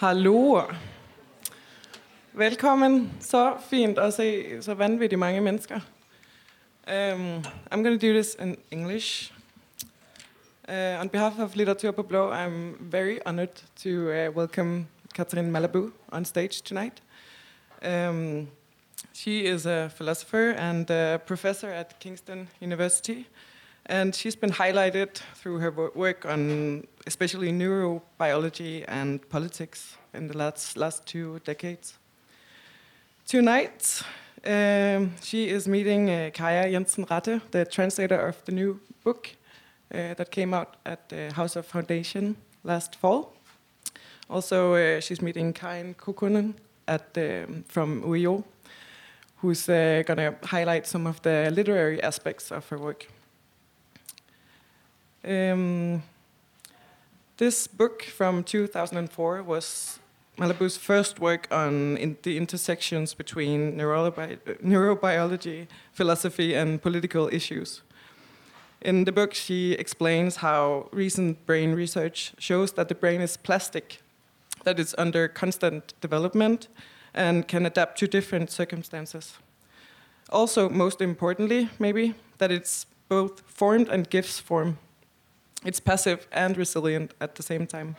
Hallo. Velkommen. Så fint at se så vanvittigt mange mennesker. Um, I'm going to do this in English. Uh, on behalf of Litteratur på Blå, I'm very honored to uh, welcome Catherine Malabou on stage tonight. Um, she is a philosopher and a professor at Kingston University, and she's been highlighted through her work on especially neurobiology and politics in the last, last two decades. Tonight, um, she is meeting uh, Kaja Jensen Ratte, the translator of the new book uh, that came out at the House of Foundation last fall. Also, uh, she's meeting Karin Kukkonen at um, from UiO, who's uh, going to highlight some of the literary aspects of her work. Um, this book from 2004 was Malabou's first work on in the intersections between neurobi- neurobiology, philosophy, and political issues. In the book, she explains how recent brain research shows that the brain is plastic, that it's under constant development, and can adapt to different circumstances. Also, most importantly, maybe, that it's both formed and gives form. It's passive and resilient at the same time.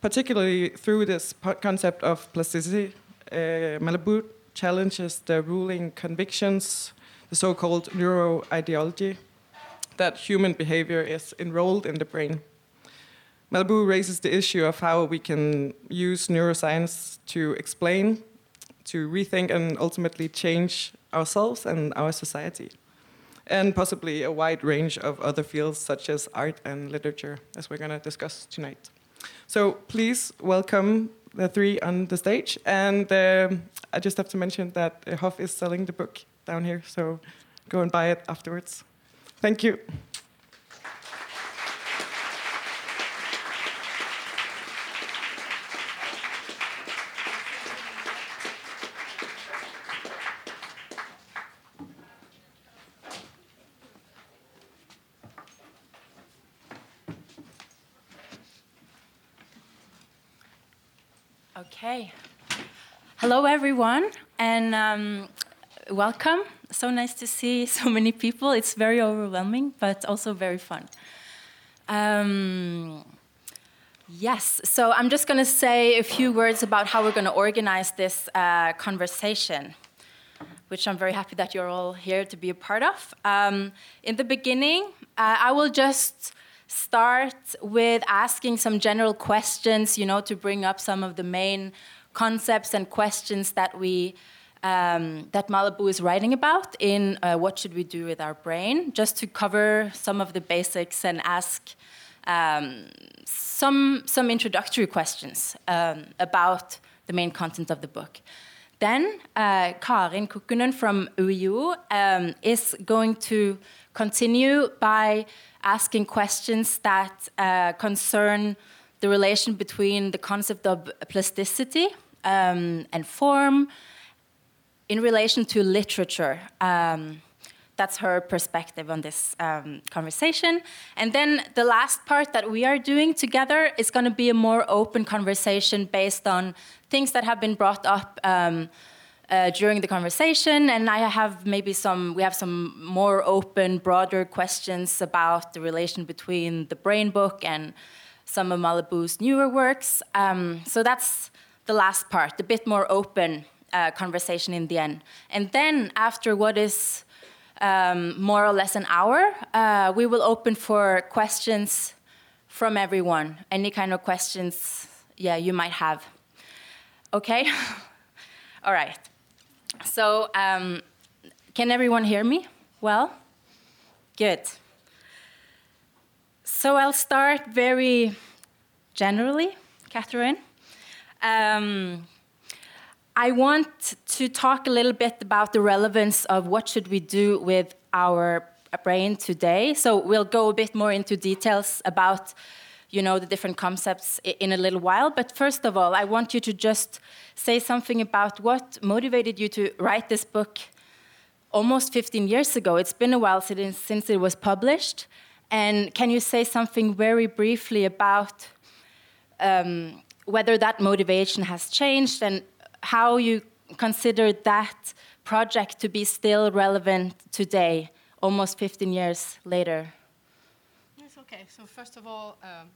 Particularly through this concept of plasticity, uh, Malabou challenges the ruling convictions, the so called neuroideology, that human behavior is enrolled in the brain. Malabou raises the issue of how we can use neuroscience to explain, to rethink, and ultimately change ourselves and our society, and possibly a wide range of other fields such as art and literature, as we're going to discuss tonight. So please welcome the three on the stage. And um, I just have to mention that uh, Hoff is selling the book down here, so go and buy it afterwards. Thank you. Okay. Hello, everyone, and um, welcome. So nice to see so many people. It's very overwhelming, but also very fun. Um, yes, so I'm just going to say a few words about how we're going to organize this uh, conversation, which I'm very happy that you're all here to be a part of. Um, in the beginning, uh, I will just start with asking some general questions, you know, to bring up some of the main concepts and questions that we um, that Malabou is writing about in uh, what should we do with our brain, just to cover some of the basics and ask um, some some introductory questions um, about the main content of the book. Then uh, Karin Kukkonen from UiO um, is going to continue by asking questions that uh, concern the relation between the concept of plasticity um, and form in relation to literature. Um, that's her perspective on this um, conversation. And then the last part that we are doing together is going to be a more open conversation based on things that have been brought up. Uh, during the conversation, and I have maybe some. We have some more open, broader questions about the relation between the Brain Book and some of Malabou's newer works. Um, so that's the last part, a bit more open uh, conversation in the end. And then after what is um, more or less an hour, uh, we will open for questions from everyone. Any kind of questions, yeah, you might have. Okay. All right. So, um, can everyone hear me well? Good. So, I'll start very generally, Catherine. Um, I want to talk a little bit about the relevance of what should we do with our brain today. So, we'll go a bit more into details about you know the different concepts in a little while. But first of all i want you to just say something about what motivated you to write this book almost 15 years ago. It's been a while since, since it was published. And can you say something very briefly about um, whether that motivation has changed and how you consider that project to be still relevant today, almost 15 years later. Okay. So first of all, um,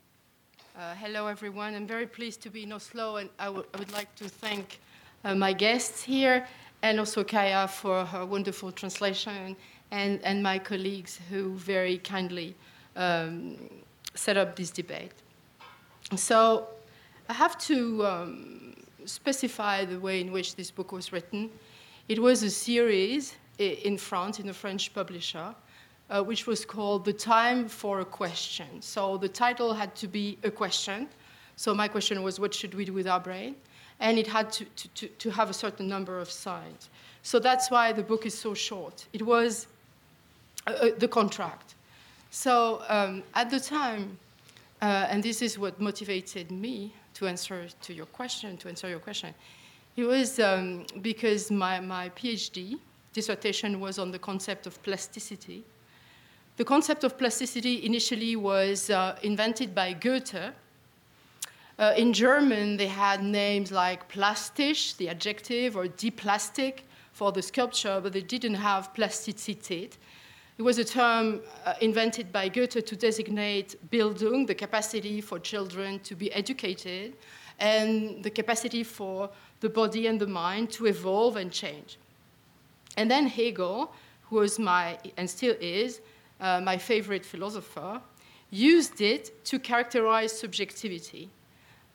uh, hello everyone. I'm very pleased to be in Oslo, and I, would like to thank uh, my guests here and also Kaja for her wonderful translation and, and my colleagues who very kindly um, set up this debate. So I have to um, specify the way in which this book was written. It was a series in France, in a French publisher, uh, which was called The Time for a Question. So the title had to be a question. So my question was, what should we do with our brain? And it had to, to, to have a certain number of signs. So that's why the book is so short. It was uh, uh the contract. So um, at the time, uh, and this is what motivated me to answer to your question, to answer your question, it was um, because my, my PhD dissertation was on the concept of plasticity. The concept of plasticity initially was uh, invented by Goethe. Uh, in German, they had names like plastisch, the adjective, or die Plastik for the sculpture, but they didn't have Plastizität. It was a term uh, invented by Goethe to designate Bildung, the capacity for children to be educated, and the capacity for the body and the mind to evolve and change. And then Hegel, who was my, and still is, uh, my favorite philosopher, used it to characterize subjectivity.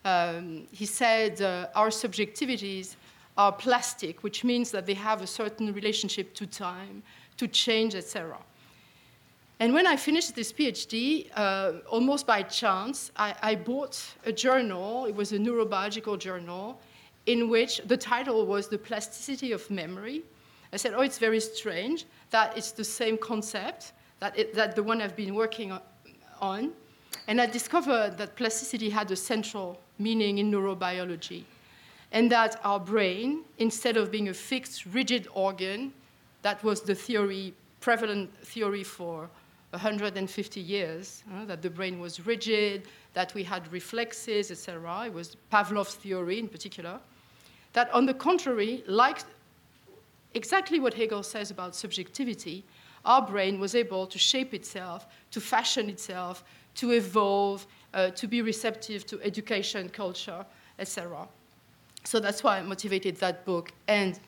Um, he said uh, our subjectivities are plastic, which means that they have a certain relationship to time, to change, etc. And when I finished this PhD, uh, almost by chance, I, I, bought a journal. It was a neurobiological journal in which the title was The Plasticity of Memory. I said, Oh, it's very strange that it's the same concept that, it, that the one I've been working on. And I discovered that plasticity had a central meaning in neurobiology, and that our brain, instead of being a fixed, rigid organ, that was the theory, prevalent theory for 150 years, that the brain was rigid, that we had reflexes, etc. It was Pavlov's theory in particular. That, on the contrary, like exactly what Hegel says about subjectivity, our brain was able to shape itself, to fashion itself, to evolve, uh, to be receptive to education, culture, etc. So that's why I motivated that book. And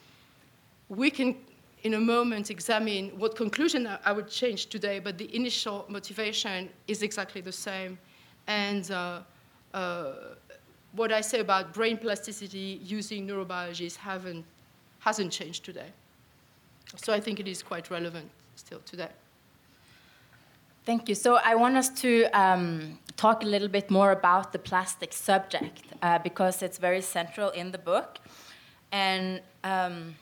we can in a moment examine what conclusion I would change today, but the initial motivation is exactly the same. And uh, uh, what I say about brain plasticity using neurobiology haven't, hasn't changed today. So I think it is quite relevant still today. Thank you. So I want us to um, talk a little bit more about the plastic subject uh, because it's very central in the book. And um,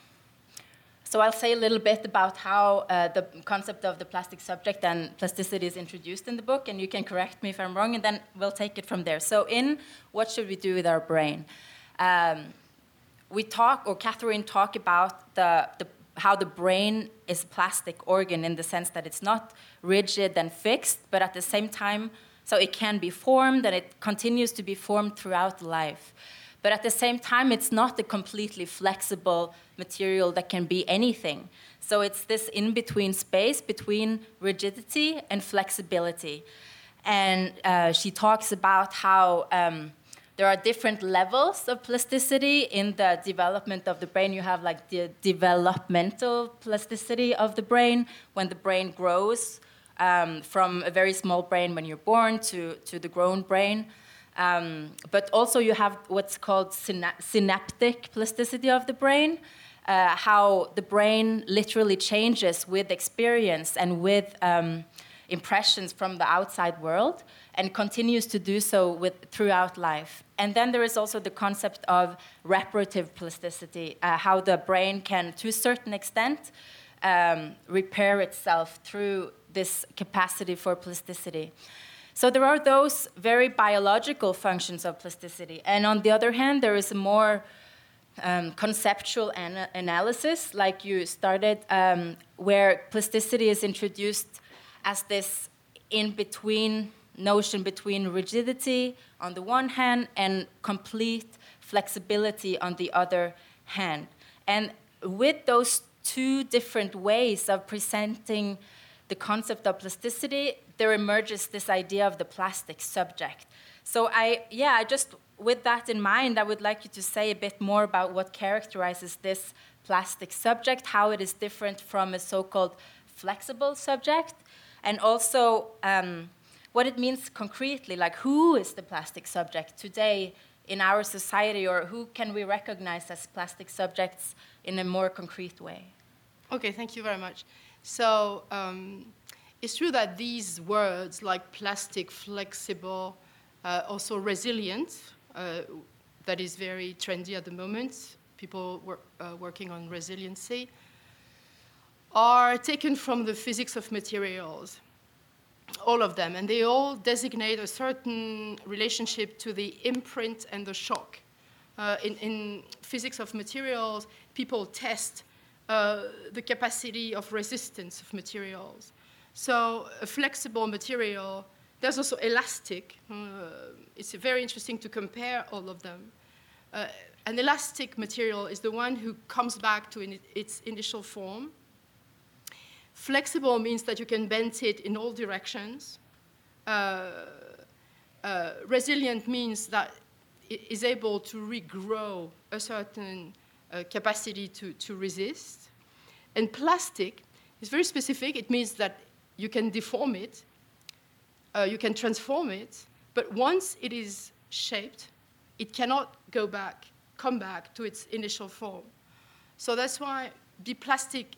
so I'll say a little bit about how uh, the concept of the plastic subject and plasticity is introduced in the book, and you can correct me if I'm wrong, and then we'll take it from there. So in What Should We Do With Our Brain? Um, we talk, or Catherine talk about the, the, how the brain is a plastic organ in the sense that it's not rigid and fixed, but at the same time, so it can be formed and it continues to be formed throughout life. But at the same time, it's not a completely flexible material that can be anything. So it's this in between space between rigidity and flexibility. And uh, she talks about how um, there are different levels of plasticity in the development of the brain. You have like the developmental plasticity of the brain when the brain grows um, from a very small brain when you're born to, to the grown brain. Um, but also you have what's called syna synaptic plasticity of the brain, uh, how the brain literally changes with experience and with um, impressions from the outside world and continues to do so with, throughout life. And then there is also the concept of reparative plasticity, uh, how the brain can, to a certain extent, um, repair itself through this capacity for plasticity. So there are those very biological functions of plasticity. And on the other hand, there is a more um, conceptual an analysis, like you started, um, where plasticity is introduced as this in between notion between rigidity on the one hand and complete flexibility on the other hand. And with those two different ways of presenting the concept of plasticity, there emerges this idea of the plastic subject. So I, yeah, I just, with that in mind, I would like you to say a bit more about what characterizes this plastic subject, how it is different from a so-called flexible subject, and also um, what it means concretely, like who is the plastic subject today in our society, or who can we recognize as plastic subjects in a more concrete way? Okay, thank you very much. So um, it's true that these words like plastic, flexible, uh, also resilient, uh, that is very trendy at the moment, people uh, working on resiliency, are taken from the physics of materials, all of them, and they all designate a certain relationship to the imprint and the shock. Uh, in, in, physics of materials, people test uh, the capacity of resistance of materials. So a flexible material, there's also elastic. Uh, it's very interesting to compare all of them. Uh, an elastic material is the one who comes back to in its initial form. Flexible means that you can bend it in all directions. Uh, uh, resilient means that it is able to regrow a certain uh, capacity to, to resist. And plastic is very specific. It means that you can deform it, uh, you can transform it, but once it is shaped, it cannot go back, come back to its initial form. So that's why the plastic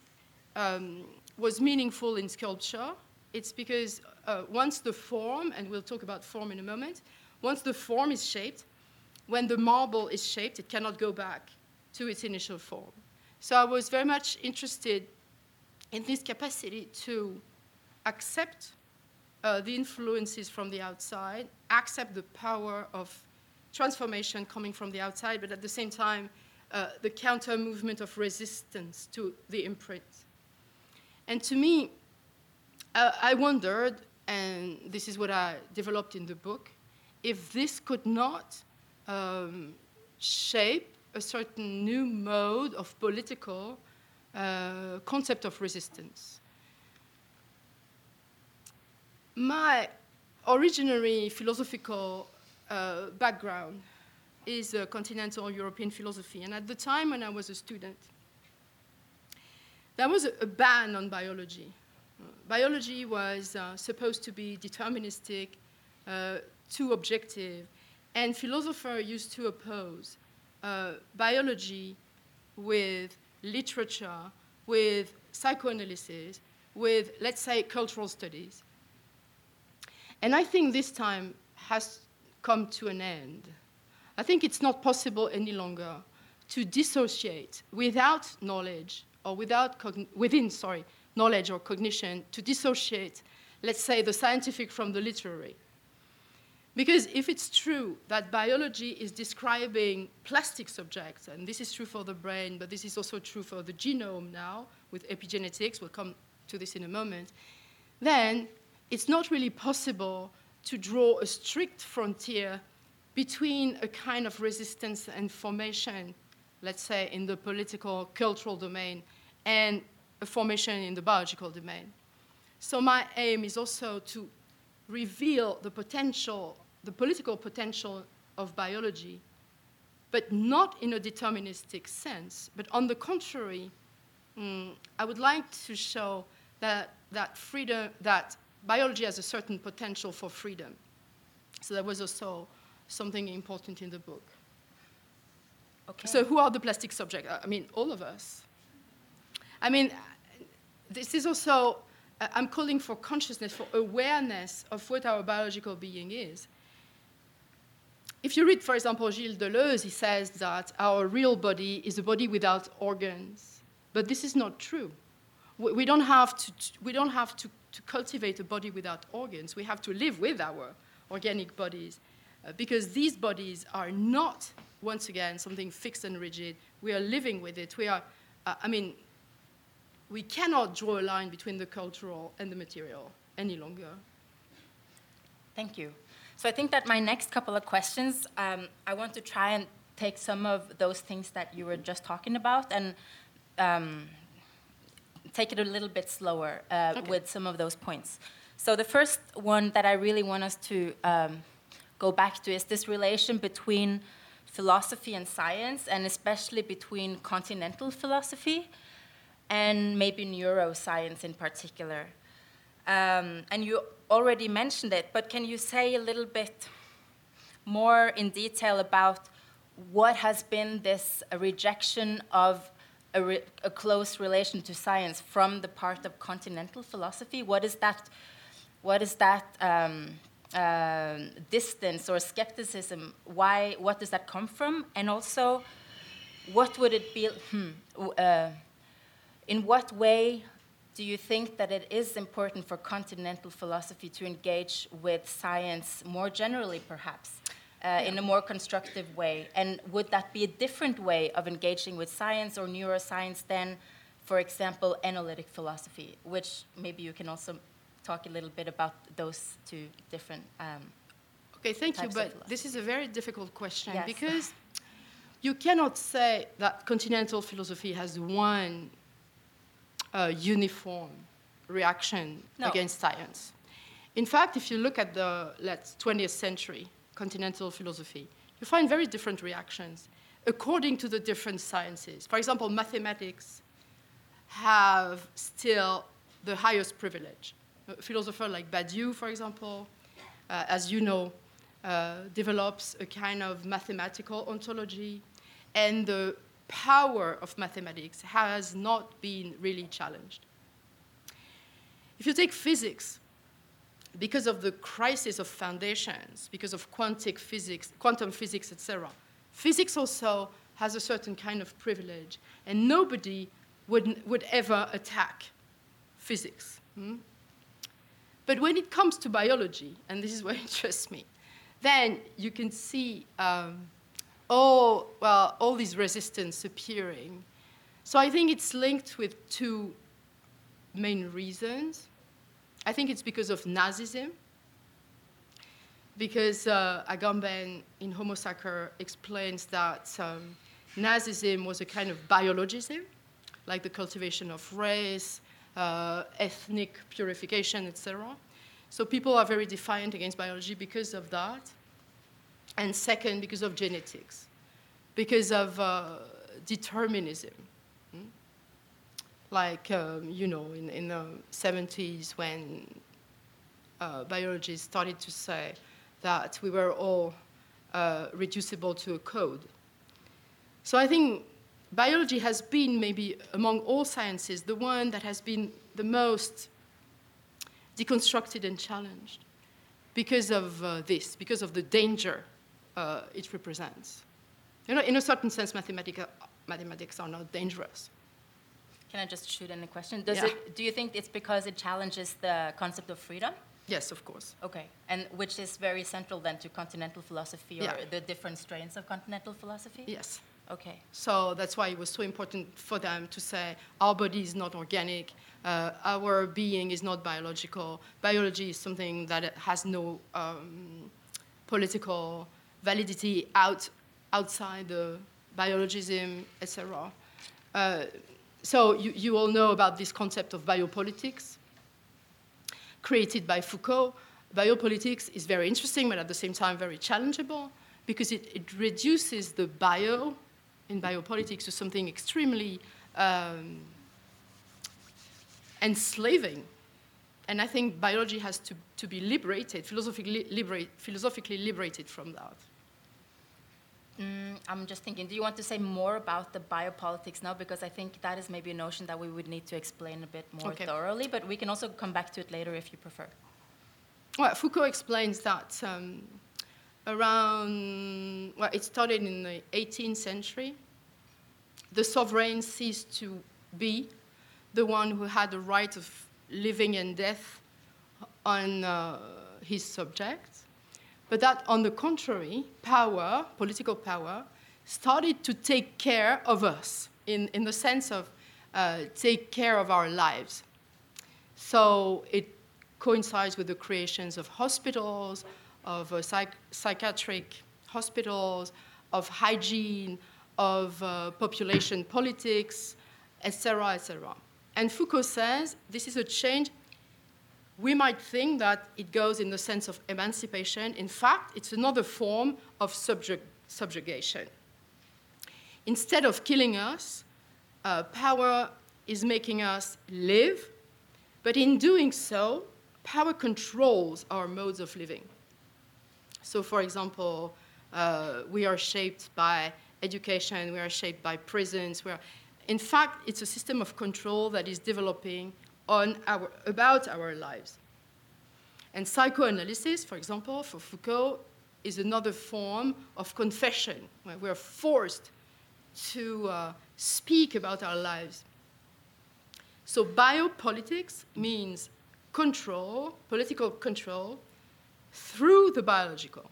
um, was meaningful in sculpture. It's because uh, once the form, and we'll talk about form in a moment, once the form is shaped, when the marble is shaped, it cannot go back to its initial form. So I was very much interested in this capacity to accept uh, the influences from the outside, accept the power of transformation coming from the outside, but at the same time, uh, the counter movement of resistance to the imprint. And to me, uh, I wondered, and this is what I developed in the book, if this could not um, shape a certain new mode of political uh, concept of resistance. My originary philosophical uh, background is a continental European philosophy, and at the time when I was a student, there was a, ban on biology. Biology was uh, supposed to be deterministic, uh, too objective, and philosophers used to oppose uh, biology with literature, with psychoanalysis, with, let's say, cultural studies. And I think this time has come to an end. I think it's not possible any longer to dissociate without knowledge or without within sorry knowledge or cognition to dissociate let's say the scientific from the literary. Because if it's true that biology is describing plastic subjects and this is true for the brain but this is also true for the genome now with epigenetics we'll come to this in a moment then it's not really possible to draw a strict frontier between a kind of resistance and formation, let's say in the political, cultural domain, and a formation in the biological domain. So my aim is also to reveal the potential, the political potential of biology, but not in a deterministic sense, but on the contrary, mm, I would like to show that, that freedom, that biology has a certain potential for freedom. So that was also something important in the book. Okay. So who are the plastic subjects? I mean, all of us. I mean, this is also, uh, I'm calling for consciousness, for awareness of what our biological being is. If you read, for example, Gilles Deleuze, he says that our real body is a body without organs. But this is not true. We don't have to, we don't have to to cultivate a body without organs. We have to live with our organic bodies uh, because these bodies are not, once again, something fixed and rigid. We are living with it. We are, uh, I mean, we cannot draw a line between the cultural and the material any longer. Thank you. So I think that my next couple of questions, um, I want to try and take some of those things that you were just talking about and um, take it a little bit slower uh, Okay. with some of those points. So the first one that I really want us to um, go back to is this relation between philosophy and science, and especially between continental philosophy and maybe neuroscience in particular. Um, and you already mentioned it, but can you say a little bit more in detail about what has been this rejection of a, re- a close relation to science from the part of continental philosophy? What is that? What is that um, um distance or skepticism? Why? What does that come from? And also, what would it be? Hmm, uh, in what way do you think that it is important for continental philosophy to engage with science more generally, perhaps, uh, in a more constructive way? And would that be a different way of engaging with science or neuroscience than, for example, analytic philosophy, which maybe you can also talk a little bit about those two different. Um, Okay, thank you. But this is a very difficult question Yes. because you cannot say that continental philosophy has one uh, uniform reaction No. against science. In fact, if you look at the let's 20th century continental philosophy, you find very different reactions according to the different sciences. For example, mathematics have still the highest privilege. Philosopher like Badiou, for example, uh, as you know, uh, develops a kind of mathematical ontology, and the power of mathematics has not been really challenged. If you take physics, because of the crisis of foundations, because of quantic physics, quantum physics, etc., physics also has a certain kind of privilege, and nobody would, would ever attack physics. hmm? But when it comes to biology, and this is what interests me, then you can see um, all, well, all these resistance appearing. So I think it's linked with two main reasons. I think it's because of Nazism, because uh, Agamben in Homo Sacer explains that um, Nazism was a kind of biologism, like the cultivation of race, ethnic purification, etc. So people are very defiant against biology because of that. And second, because of genetics, because of uh, determinism. Hmm? Like, um, you know, in, in the 70s when uh, biologists started to say that we were all uh, reducible to a code. So I think biology has been maybe among all sciences the one that has been the most deconstructed and challenged because of uh, this, because of the danger uh, it represents. You know, in a certain sense, mathematica, mathematics are not dangerous. can I just shoot in a question? Does Yeah. it, do you think it's because it challenges the concept of freedom? Yes, of course. Okay, and which is very central then to continental philosophy or Yeah. the different strains of continental philosophy? Yes. Okay, So that's why it was so important for them to say our body is not organic, uh, our being is not biological. Biology is something that has no um, political validity out, outside the biologism, etc. Uh, so you, you all know about this concept of biopolitics created by Foucault. Biopolitics is very interesting, but at the same time very challengeable because it, it reduces the bio in biopolitics to something extremely um, enslaving. And I think biology has to, to be liberated, philosophically, liberate, philosophically liberated from that. mm, I'm just thinking, do you want to say more about the biopolitics now? Because I think that is maybe a notion that we would need to explain a bit more Okay. thoroughly, but we can also come back to it later if you prefer. Well, Foucault explains that um, around, well, it started in the 18th century. The sovereign ceased to be the one who had the right of living and death on uh, his subjects, but that, on the contrary, power, political power, started to take care of us in, in the sense of uh, take care of our lives. So it coincides with the creations of hospitals, of uh, psych- psychiatric hospitals, of hygiene, of uh, population politics, etc., etc. And Foucault says this is a change. We might think that it goes in the sense of emancipation. In fact, it's another form of subjug- subjugation. Instead of killing us, uh, power is making us live, but in doing so, power controls our modes of living. So, for example, uh, we are shaped by education, we are shaped by prisons. We are, in fact, it's a system of control that is developing on our, about our lives. And psychoanalysis, for example, for Foucault, is another form of confession, where we are forced to uh, speak about our lives. So, biopolitics means control, political control, through the biological,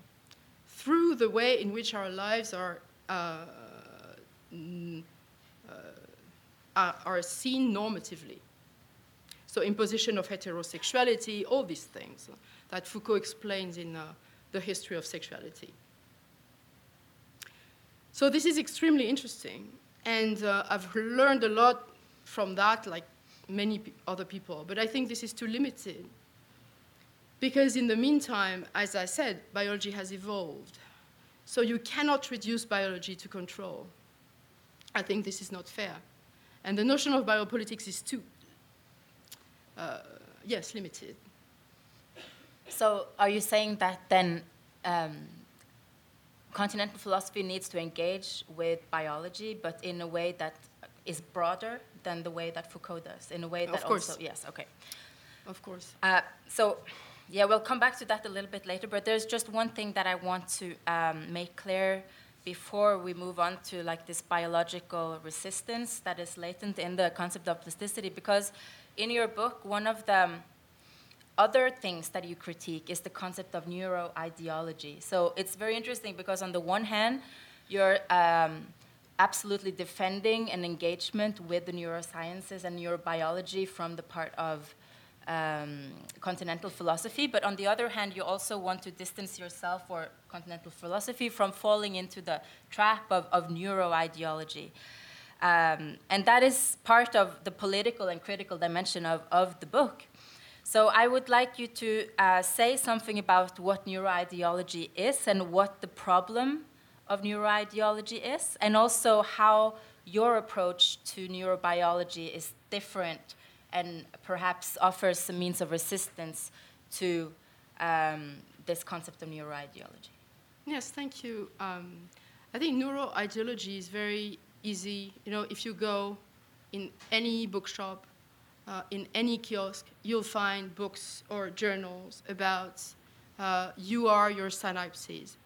through the way in which our lives are, uh, uh, are, are seen normatively. So, imposition of heterosexuality, all these things that Foucault explains in uh, The History of Sexuality. So, this is extremely interesting, and uh, I've learned a lot from that, like many other people, but I think this is too limited. Because in the meantime, as I said, biology has evolved. So you cannot reduce biology to control. I think this is not fair. And the notion of biopolitics is too, uh, yes, limited. So, are you saying that then um, continental philosophy needs to engage with biology, but in a way that is broader than the way that Foucault does? In a way that Of course. also, yes, okay. Of course. Uh, so, yeah, we'll come back to that a little bit later. But there's just one thing that I want to um, make clear before we move on to like this biological resistance that is latent in the concept of plasticity. Because in your book, one of the um, other things that you critique is the concept of neuroideology. So it's very interesting because on the one hand, you're um, absolutely defending an engagement with the neurosciences and neurobiology from the part of um, continental philosophy, but on the other hand, you also want to distance yourself or continental philosophy from falling into the trap of, of neuroideology. Um, and that is part of the political and critical dimension of, of the book. So I would like you to uh, say something about what neuroideology is and what the problem of neuroideology is, and also how your approach to neurobiology is different and perhaps offers some means of resistance to um, this concept of neuroideology. Yes, thank you. Um, I think neuroideology is very easy. You know, if you go in any bookshop, uh, in any kiosk, you'll find books or journals about uh, you are your synapses,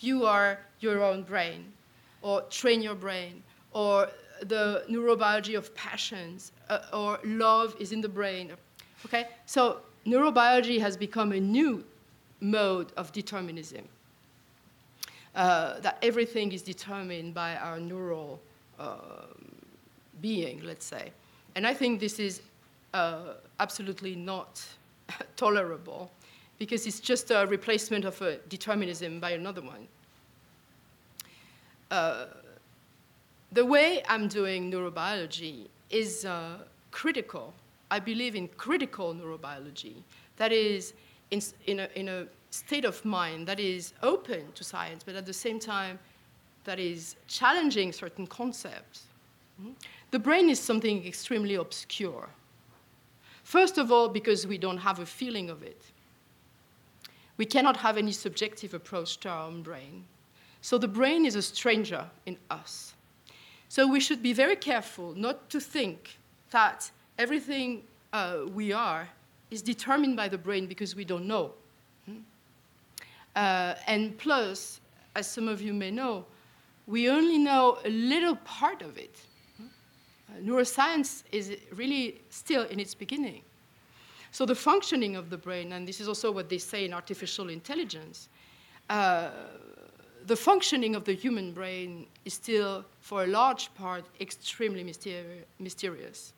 you are your own brain, or train your brain, or the neurobiology of passions, uh, or love is in the brain. Okay, so neurobiology has become a new mode of determinism. Uh, that everything is determined by our neural uh, being, let's say. And I think this is uh, absolutely not tolerable because it's just a replacement of a determinism by another one. The way I'm doing neurobiology is uh, critical. I believe in critical neurobiology. That is, in, in, a, in a state of mind that is open to science, but at the same time, that is challenging certain concepts. Mhm. The brain is something extremely obscure. First of all, because we don't have a feeling of it. We cannot have any subjective approach to our own brain. So the brain is a stranger in us. So we should be very careful not to think that everything uh, we are is determined by the brain because we don't know. Hmm? Uh, and plus, as some of you may know, we only know a little part of it. Hmm? Uh, neuroscience is really still in its beginning. So the functioning of the brain, and this is also what they say in artificial intelligence, uh, the functioning of the human brain is still, for a large part, extremely mysteri- mysterious.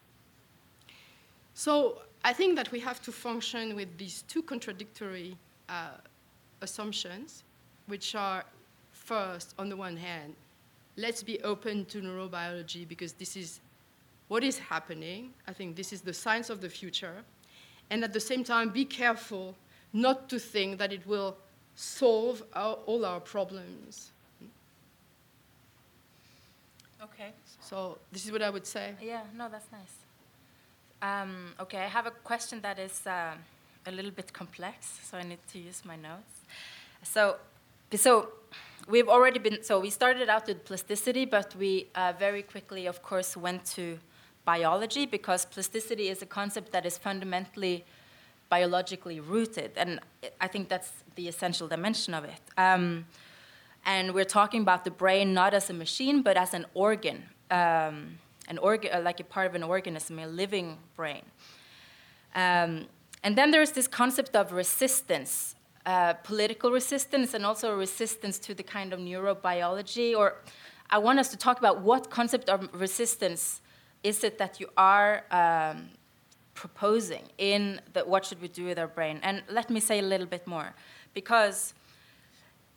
So I think that we have to function with these two contradictory uh, assumptions, which are first, on the one hand, let's be open to neurobiology because this is what is happening. I think this is the science of the future. And at the same time, be careful not to think that it will solve our, all our problems. Okay. So this is what I would say. Yeah, no, that's nice. Um, okay, I have a question that is uh, a little bit complex, so I need to use my notes. So, so we've already been. So we started out with plasticity, but we uh, very quickly, of course, went to biology because plasticity is a concept that is fundamentally biologically rooted, and I think that's the essential dimension of it. Um, and we're talking about the brain not as a machine, but as an organ, um, an organ, uh, like a part of an organism, a living brain. Um, and then there's this concept of resistance, uh, political resistance, and also resistance to the kind of neurobiology. Or I want us to talk about what concept of resistance is it that you are um, proposing in the what should we do with our brain. And let me say a little bit more, because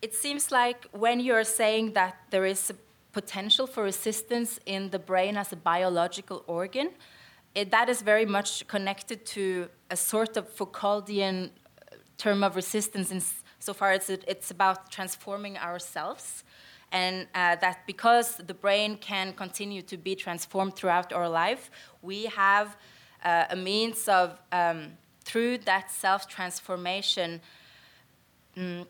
it seems like when you're saying that there is a potential for resistance in the brain as a biological organ, it, that is very much connected to a sort of Foucauldian uh, term of resistance in so far it's, it's about transforming ourselves and uh, that because the brain can continue to be transformed throughout our life we have uh, a means of um, through that self-transformation mm,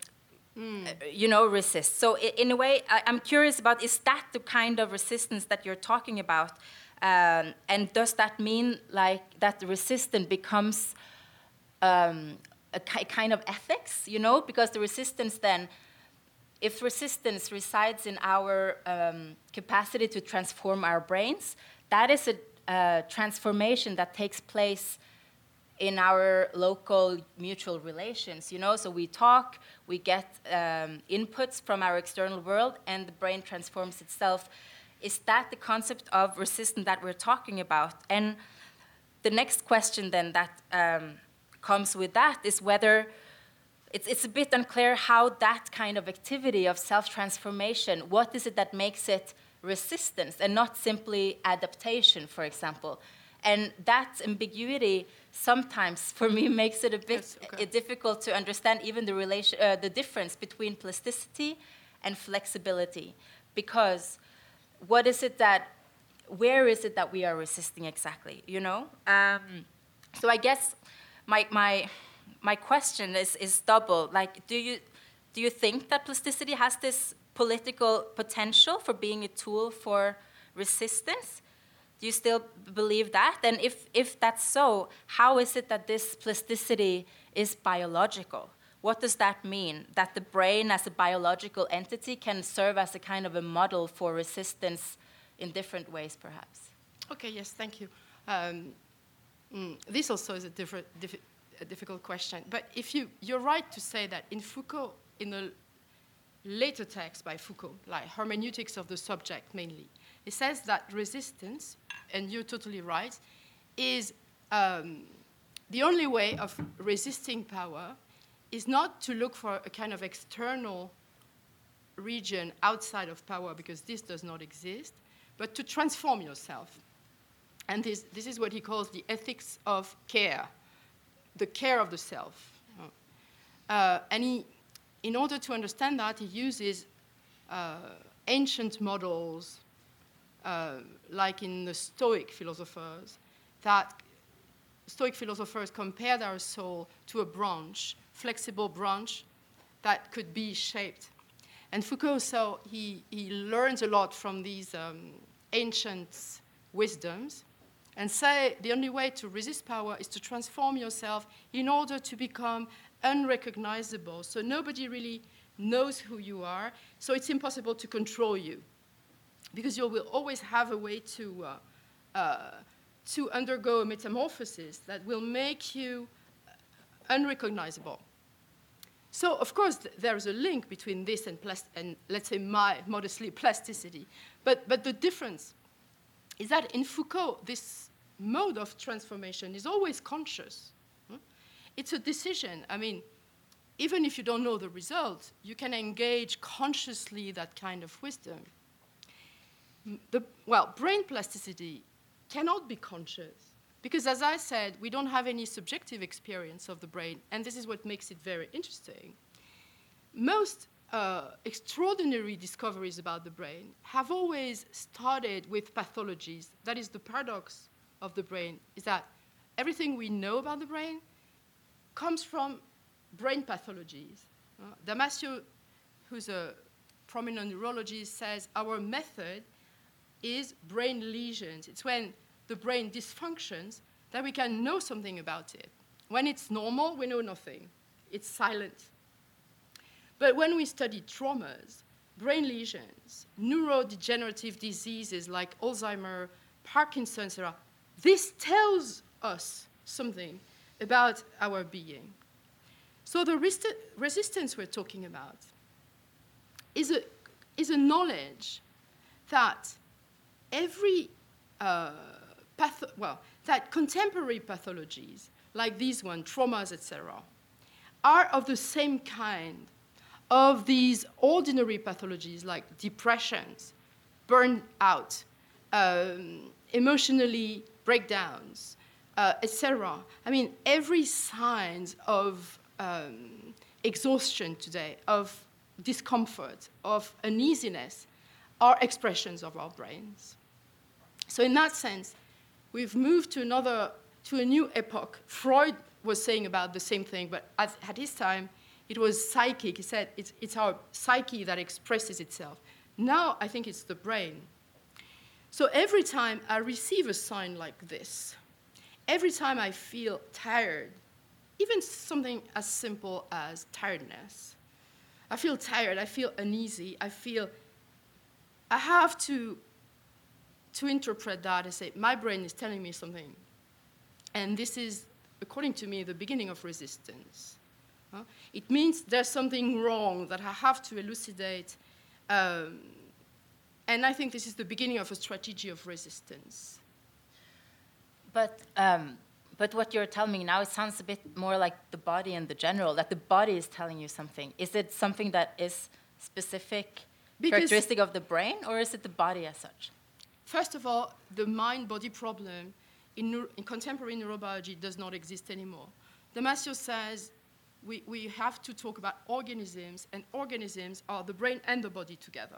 Mm. you know, resist. So, in a way, I, am curious about is that the kind of resistance that you're talking about? Um, and does that mean like that the resistance becomes um, a kind of ethics, you know? Because the resistance then, if resistance resides in our um, capacity to transform our brains, that is a, transformation that takes place in our local mutual relations you know? So we talk we get um, inputs from our external world and the brain transforms itself. Is that the concept of resistance that we're talking about? And the next question then that um, comes with that is whether it's, it's a bit unclear how that kind of activity of self-transformation what is it that makes it resistance and not simply adaptation for example. And that ambiguity sometimes for me makes it a bit yes, okay. difficult to understand even the relation uh, the difference between plasticity and flexibility. Because what is it that where is it that we are resisting exactly you know? Um, so i guess my my my question is is double. Like do you do you think that plasticity has this political potential for being a tool for resistance do you still believe that? And if, if that's so, how is it that this plasticity is biological? What does that mean? That the brain as a biological entity can serve as a kind of a model for resistance in different ways, perhaps? Okay, yes, thank you. Um, mm, this also is a, different, a difficult question. But if you, you're right to say that in Foucault, in the later text by Foucault, like hermeneutics of the subject mainly, it says that resistance and you're totally right, is um, the only way of resisting power is not to look for a kind of external region outside of power, because this does not exist, but to transform yourself. And this, this is what he calls the ethics of care, the care of the self. Uh, and he, in order to understand that, he uses uh, ancient models uh, like in the Stoic philosophers, that Stoic philosophers compared our soul to a branch, flexible branch that could be shaped. And Foucault, so he, he learns a lot from these um, ancient wisdoms and say the only way to resist power is to transform yourself in order to become unrecognizable. So nobody really knows who you are, so it's impossible to control you because you will always have a way to, uh, uh, to undergo a metamorphosis that will make you unrecognizable. So, of course, th there's a link between this and, and, let's say, my modestly plasticity. But, but the difference is that in Foucault, this mode of transformation is always conscious. It's a decision. I mean, even if you don't know the result, you can engage consciously that kind of wisdom. The, well, brain plasticity cannot be conscious because, as I said, we don't have any subjective experience of the brain, and this is what makes it very interesting. Most uh, extraordinary discoveries about the brain have always started with pathologies. That is the paradox of the brain, is that everything we know about the brain comes from brain pathologies. Uh, Damasio, who's a prominent neurologist, says our method is brain lesions. It's when the brain dysfunctions that we can know something about it. When it's normal, we know nothing. It's silent. But when we study traumas, brain lesions, neurodegenerative diseases like Alzheimer, Parkinson's, etc., this tells us something about our being. So the resistance we're talking about is a, is a knowledge that every uh, well, that contemporary pathologies like these one, traumas, etc., are of the same kind of these ordinary pathologies like depressions, burnout, um, emotionally breakdowns, uh, etc. I mean, every signs of um, exhaustion today, of discomfort, of uneasiness, are expressions of our brains. So in that sense, we've moved to another, to a new epoch. Freud was saying about the same thing, but at, at his time, it was psychic. He said it's, it's our psyche that expresses itself. Now I think it's the brain. So every time I receive a sign like this, every time I feel tired, even something as simple as tiredness, I feel tired, I feel uneasy, I feel I have to to interpret that and say my brain is telling me something. And this is, according to me, the beginning of resistance. Huh? It means there's something wrong that I have to elucidate. Um, and I think this is the beginning of a strategy of resistance. But um, but what you're telling me now, it sounds a bit more like the body in the general. That the body is telling you something. Is it something that is specific Because- characteristic of the brain, or is it the body as such? First of all, the mind body problem in, in contemporary neurobiology does not exist anymore. Damasio says we, we have to talk about organisms, and organisms are the brain and the body together.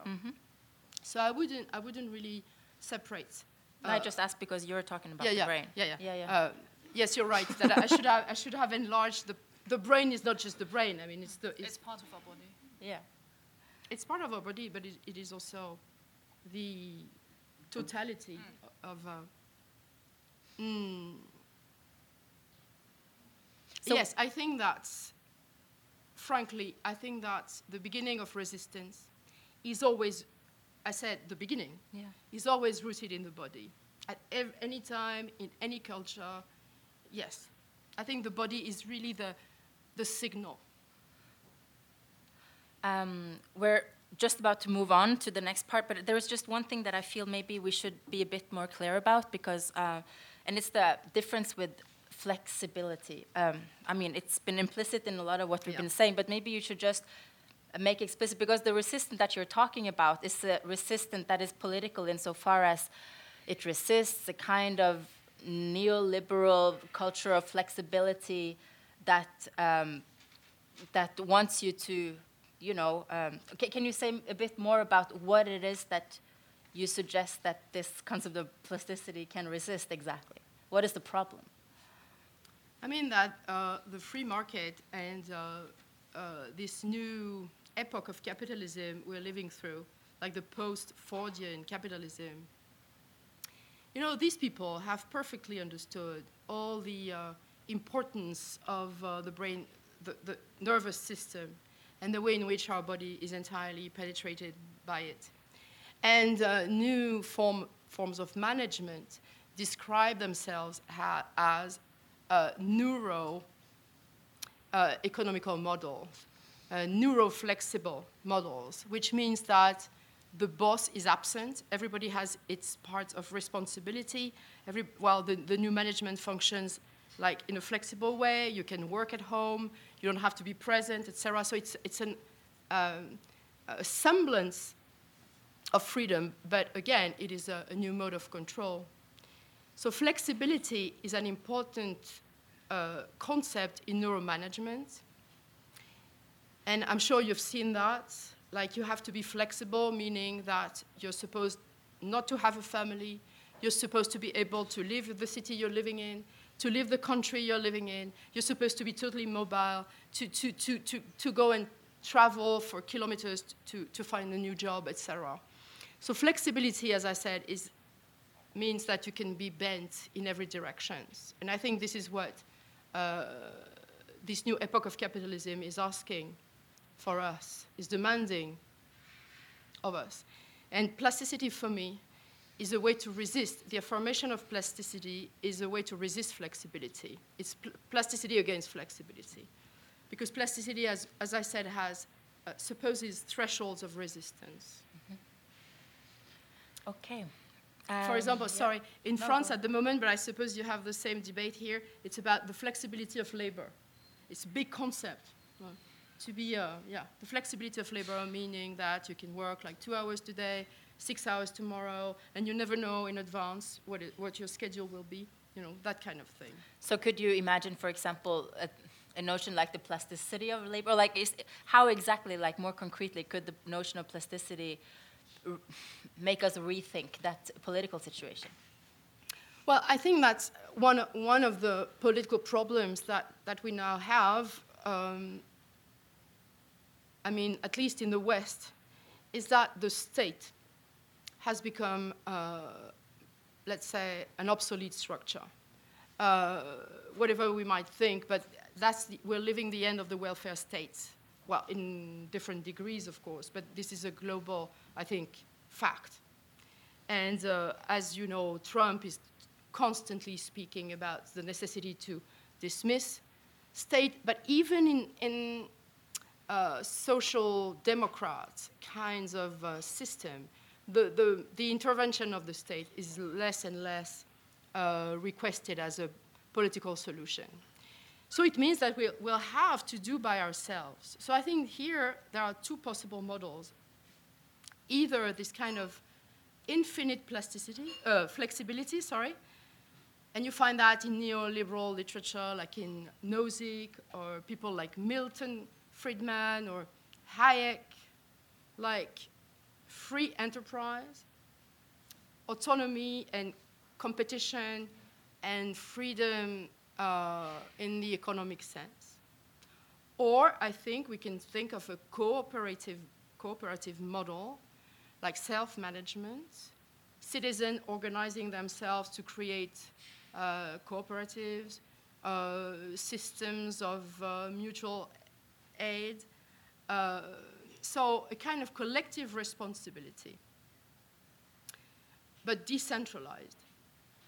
So I wouldn't, I wouldn't really separate. I uh, just asked because you're talking about yeah, the brain. Yeah, yeah. yeah, yeah. Uh, yes, you're right. That I should have, I should have enlarged the. The brain is not just the brain. I mean, it's the. It's, It's part of our body. yeah. it's part of our body, but it, it is also the totality of. Uh, mm. So- yes, I think that, frankly, I think that the beginning of resistance is always, I said the beginning, Yeah. is always rooted in the body. At ev- any time, in any culture, yes. I think the body is really the, the signal. Um, we're just about to move on to the next part, but there is just one thing that I feel maybe we should be a bit more clear about because, uh, and it's the difference with flexibility. Um, I mean, it's been implicit in a lot of what we've Yeah. been saying, but maybe you should just make explicit because the resistance that you're talking about is a resistance that is political insofar as it resists a kind of neoliberal culture of flexibility that um, that wants you to, you know, um, ca- can you say a bit more about what it is that you suggest that this concept of plasticity can resist exactly? What is the problem? I mean that uh, the free market and uh, uh, this new epoch of capitalism we're living through, like the post-Fordian capitalism, you know, these people have perfectly understood all the uh, importance of uh, the brain, the, the nervous system, and the way in which our body is entirely penetrated by it. And uh, new form, forms of management describe themselves as uh, neuro uh, economical models, neuroflexible models, which means that the boss is absent. Everybody has its part of responsibility. Every, well, the, the new management functions like in a flexible way. You can work at home. You don't have to be present, etc. So it's, it's an, um, a semblance of freedom, but again, it is a, a, new mode of control. So flexibility is an important uh, concept in neuromanagement. And I'm sure you've seen that. Like you have to be flexible, meaning that you're supposed not to have a family. You're supposed to be able to live the city you're living in, to live the country you're living in. You're supposed to be totally mobile, to, to, to, to, to go and travel for kilometers to, to find a new job, etc. So flexibility, as I said, is, means that you can be bent in every direction. And I think this is what uh, this new epoch of capitalism is asking for us, is demanding of us. And plasticity for me is a way to resist. The affirmation of plasticity is a way to resist flexibility. It's pl plasticity against flexibility. Because plasticity, as, as I said, has uh, supposes thresholds of resistance. Mm -hmm. Okay. Um, For example, yeah. sorry, in no, France at the moment, but I suppose you have the same debate here, it's about the flexibility of labor. It's a big concept. To be, uh, yeah, the flexibility of labor, meaning that you can work like two hours today, six hours tomorrow, and you never know in advance what, it, what your schedule will be, you know, that kind of thing. So could you imagine, for example, a, a notion like the plasticity of labor? Like, is, how exactly, like more concretely, could the notion of plasticity make us rethink that political situation? Well, I think that's one, one of the political problems that, that we now have. Um, I mean, at least in the West, is that the state has become, uh, let's say, an obsolete structure. Uh, whatever we might think, but that's the, we're living the end of the welfare state. Well, in different degrees, of course, but this is a global, I think, fact. And uh, as you know, Trump is constantly speaking about the necessity to dismiss state, but even in, in uh, social democrat kinds of uh, system, the, the, the, intervention of the state is less and less uh, requested as a political solution. So it means that we'll, we'll have to do by ourselves. So I think here there are two possible models. Either this kind of infinite plasticity, uh, flexibility, sorry, and you find that in neoliberal literature, like in Nozick, or people like Milton Friedman or Hayek, like free enterprise, autonomy and competition and freedom uh, in the economic sense. Or I think we can think of a cooperative, cooperative model like self-management, citizens organizing themselves to create uh, cooperatives, uh, systems of uh, mutual aid, uh, so a kind of collective responsibility, but decentralized.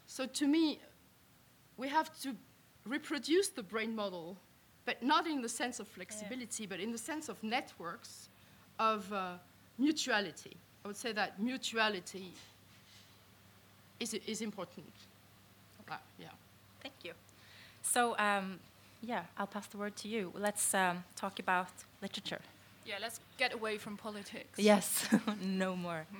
So to me, we have to reproduce the brain model, but not in the sense of flexibility, yeah. but in the sense of networks of uh, mutuality. I would say that mutuality is, is important. Okay. Uh, yeah. Thank you. So, um, yeah, I'll pass the word to you. Let's um, talk about literature. Yeah, let's get away from politics. Yes, no more.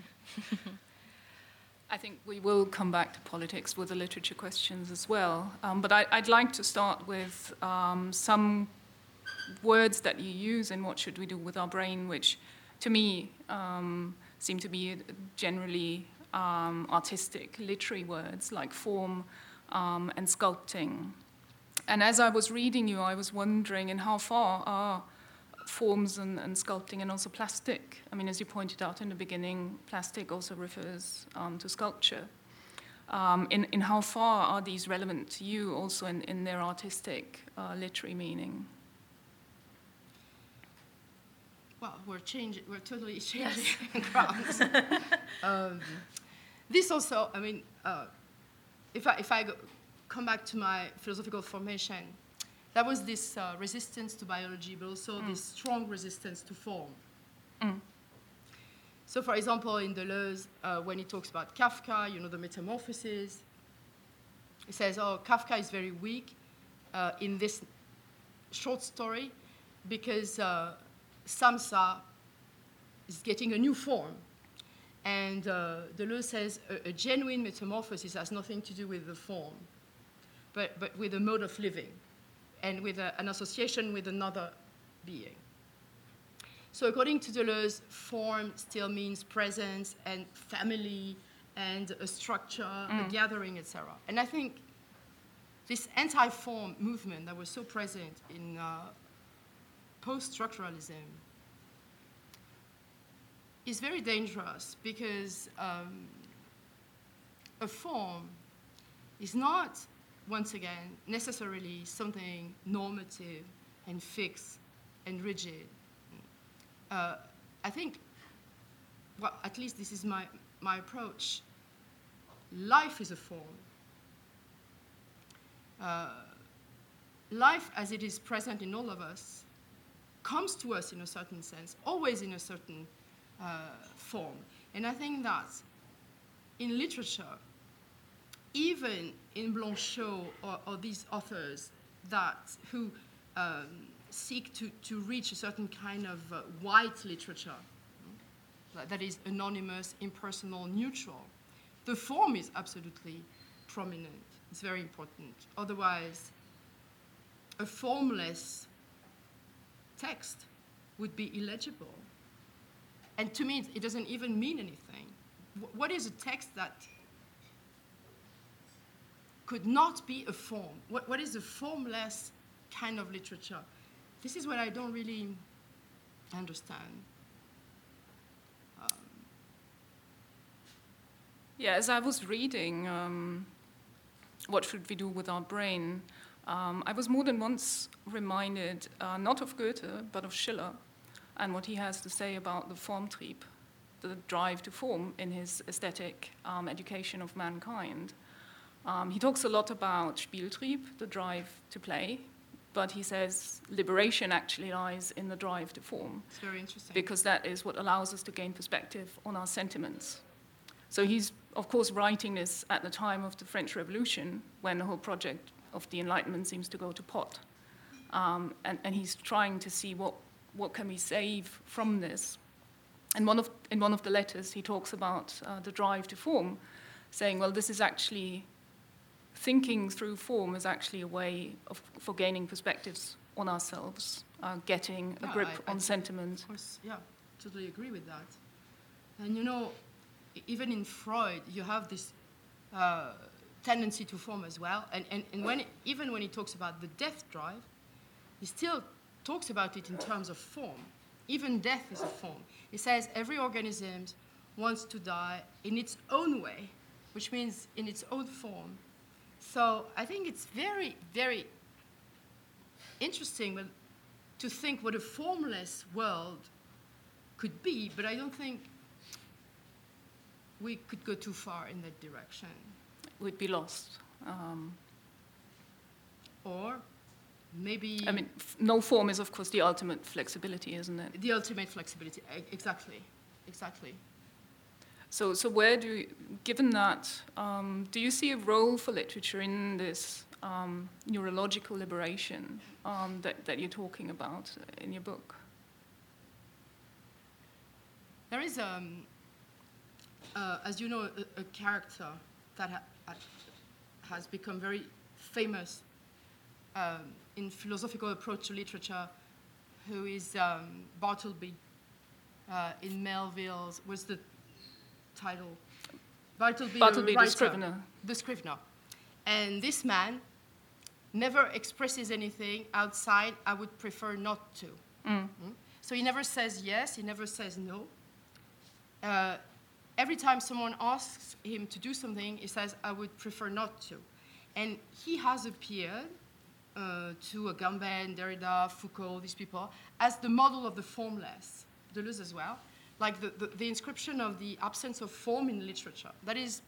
I think we will come back to politics with the literature questions as well. Um, but I, would like to start with um, some words that you use in What Should We Do with Our Brain, which to me um, seem to be generally um, artistic, literary words like form um, and sculpting. And as I was reading you, I was wondering in how far are forms and, and, sculpting and also plastic. I mean, as you pointed out in the beginning, plastic also refers um, to sculpture. Um, in, in how far are these relevant to you also in, in their artistic, uh, literary meaning? Well, we're changing, we're totally changing yes. grounds. um, this also, I mean, uh, if I, if I go, come back to my philosophical formation, that was this uh, resistance to biology, but also mm. this strong resistance to form. Mm. So, for example, in Deleuze, uh, when he talks about Kafka, you know, the metamorphosis, he says, oh, Kafka is very weak uh, in this short story because uh, Samsa is getting a new form. And uh, Deleuze says a, a genuine metamorphosis has nothing to do with the form, but, but with a mode of living and with a, an association with another being. So, according to Deleuze, form still means presence and family and a structure, a gathering, etc. And I think this anti form movement that was so present in uh, post structuralism is very dangerous because um, a form is not, once again, necessarily something normative and fixed and rigid. Uh, I think, well, at least this is my, my approach. Life is a form. Uh, life as it is present in all of us comes to us in a certain sense, always in a certain uh, form. And I think that in literature, even in Blanchot or, or these authors that who um, seek to, to reach a certain kind of uh, white literature that- that is anonymous, impersonal, neutral, the form is absolutely prominent. It's very important. Otherwise, a formless text would be illegible. And to me, it doesn't even mean anything. What is a text that could not be a form? What, what is a formless kind of literature? This is what I don't really understand. Yeah, as I was reading um, What Should We Do with Our Brain, um, I was more than once reminded uh, not of Goethe, but of Schiller and what he has to say about the Formtrieb, the drive to form in his aesthetic um, education of mankind. Um, he talks a lot about Spieltrieb, the drive to play, but he says liberation actually lies in the drive to form It's very interesting. because that is what allows us to gain perspective on our sentiments. So he's, of course, writing this at the time of the French Revolution, when the whole project of the Enlightenment seems to go to pot. Um, and, and he's trying to see what, what can we save from this. And one of, in one of the letters, he talks about uh, the drive to form, saying, well, this is actually thinking through form is actually a way of, for gaining perspectives on ourselves, uh, getting a grip I- I on sentiment. Of course, yeah, totally agree with that. And you know, even in Freud, you have this uh, tendency to form as well. And, and, and when, even when he talks about the death drive, he still talks about it in terms of form. Even death is a form. He says every organism wants to die in its own way, which means in its own form. So I think it's very, very interesting to think what a formless world could be, but I don't think we could go too far in that direction. We'd be lost. Um, Or maybe I mean, f- no form is, of course, the ultimate flexibility, isn't it? the ultimate flexibility. Exactly, exactly. So, so where do, you, given that, um, do you see a role for literature in this um, neurological liberation um, that, that you're talking about in your book? There is, uh, as you know, a, a character that ha- ha- has become very famous um, in philosophical approach to literature, who is um, Bartleby uh, in Melville's. was the title? Bartleby, Bartleby, the writer, Scrivener. The Scrivener. And this man never expresses anything outside. I would prefer not to. Mm. So he never says yes. He never says no uh, every time someone asks him to do something, he says, I would prefer not to. And he has appeared uh, to Agamben, Derrida, Foucault, these people, as the model of the formless, Deleuze as well, like the, the, the inscription of the absence of form in literature. That is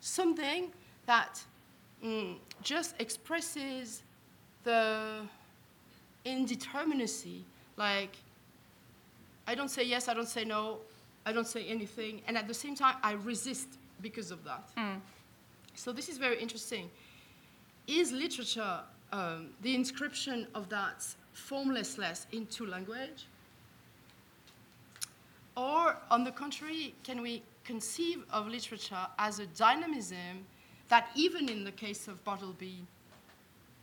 something that mm, just expresses the indeterminacy, like, I don't say yes, I don't say no, I don't say anything, and at the same time, I resist because of that. So this is very interesting. Is literature um, the inscription of that formlessness into language? Or, on the contrary, can we conceive of literature as a dynamism that, even in the case of Bartleby,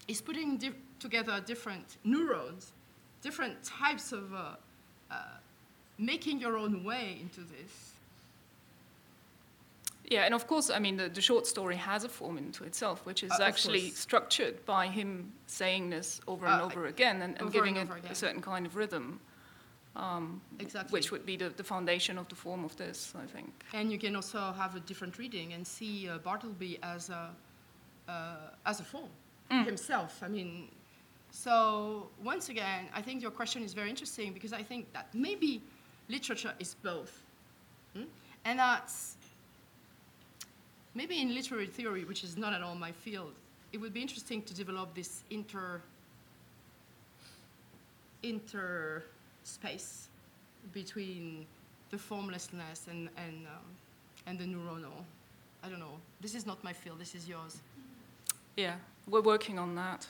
is putting di- together different neurons, different types of uh, uh, making your own way into this? Yeah, and of course, I mean, the, the short story has a form into itself, which is Uh, actually structured by him saying this over and Uh, over again and, and over giving and it again. a certain kind of rhythm, Exactly. which would be the, the foundation of the form of this, I think. And you can also have a different reading and see uh, Bartleby as a, uh, as a form himself. I mean, so once again, I think your question is very interesting because I think that maybe literature is both. Hmm? And that's maybe in literary theory, which is not at all my field, it would be interesting to develop this inter inter space between the formlessness and and um, and the neuronal. I don't know. This is not my field. This is yours. Yeah, we're working on that.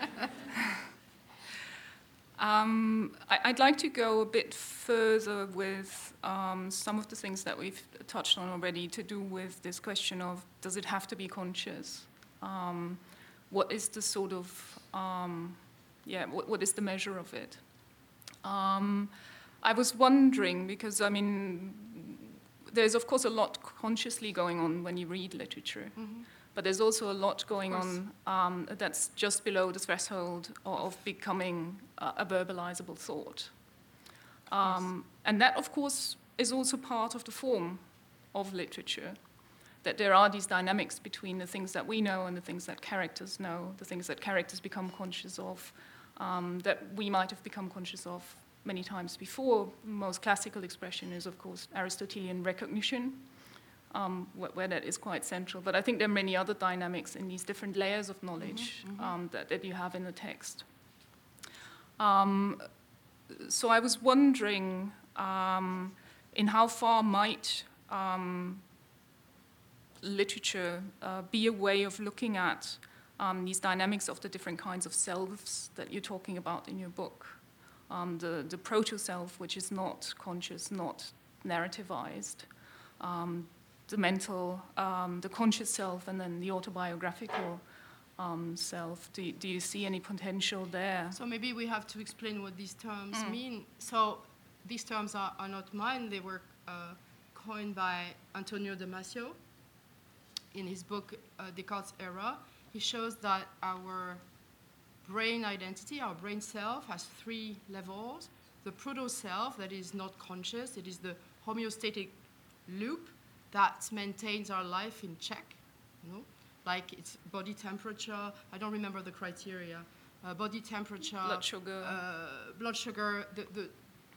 um, I, I'd like to go a bit further with um, some of the things that we've touched on already to do with this question of does it have to be conscious? Um, what is the sort of, um, yeah, what, what is the measure of it? Um, I was wondering because, I mean, there's of course a lot consciously going on when you read literature. But there's also a lot going on um, that's just below the threshold of, of becoming uh, a verbalizable thought. Um, and that, of course, is also part of the form of literature. That there are these dynamics between the things that we know and the things that characters know, the things that characters become conscious of, um, that we might have become conscious of many times before. Most classical expression is, of course, Aristotelian recognition, um, wh- where that is quite central. But I think there are many other dynamics in these different layers of knowledge Um, that, that you have in the text. Um, so I was wondering um, in how far might um, literature uh, be a way of looking at um, these dynamics of the different kinds of selves that you're talking about in your book. Um, the, the proto self, which is not conscious, not narrativized, um, the mental, um, the conscious self, and then the autobiographical um, self. Do, you- do you see any potential there? So maybe we have to explain what these terms Mm. mean. So these terms are, are not mine. They were uh, coined by Antonio Damasio in his book uh, Descartes' Error. He shows that our brain identity, our brain self, has three levels. The proto self, that is not conscious, it is the homeostatic loop that maintains our life in check. You know? Like it's body temperature, I don't remember the criteria. Uh, body temperature, Blood sugar. uh, blood sugar, the, the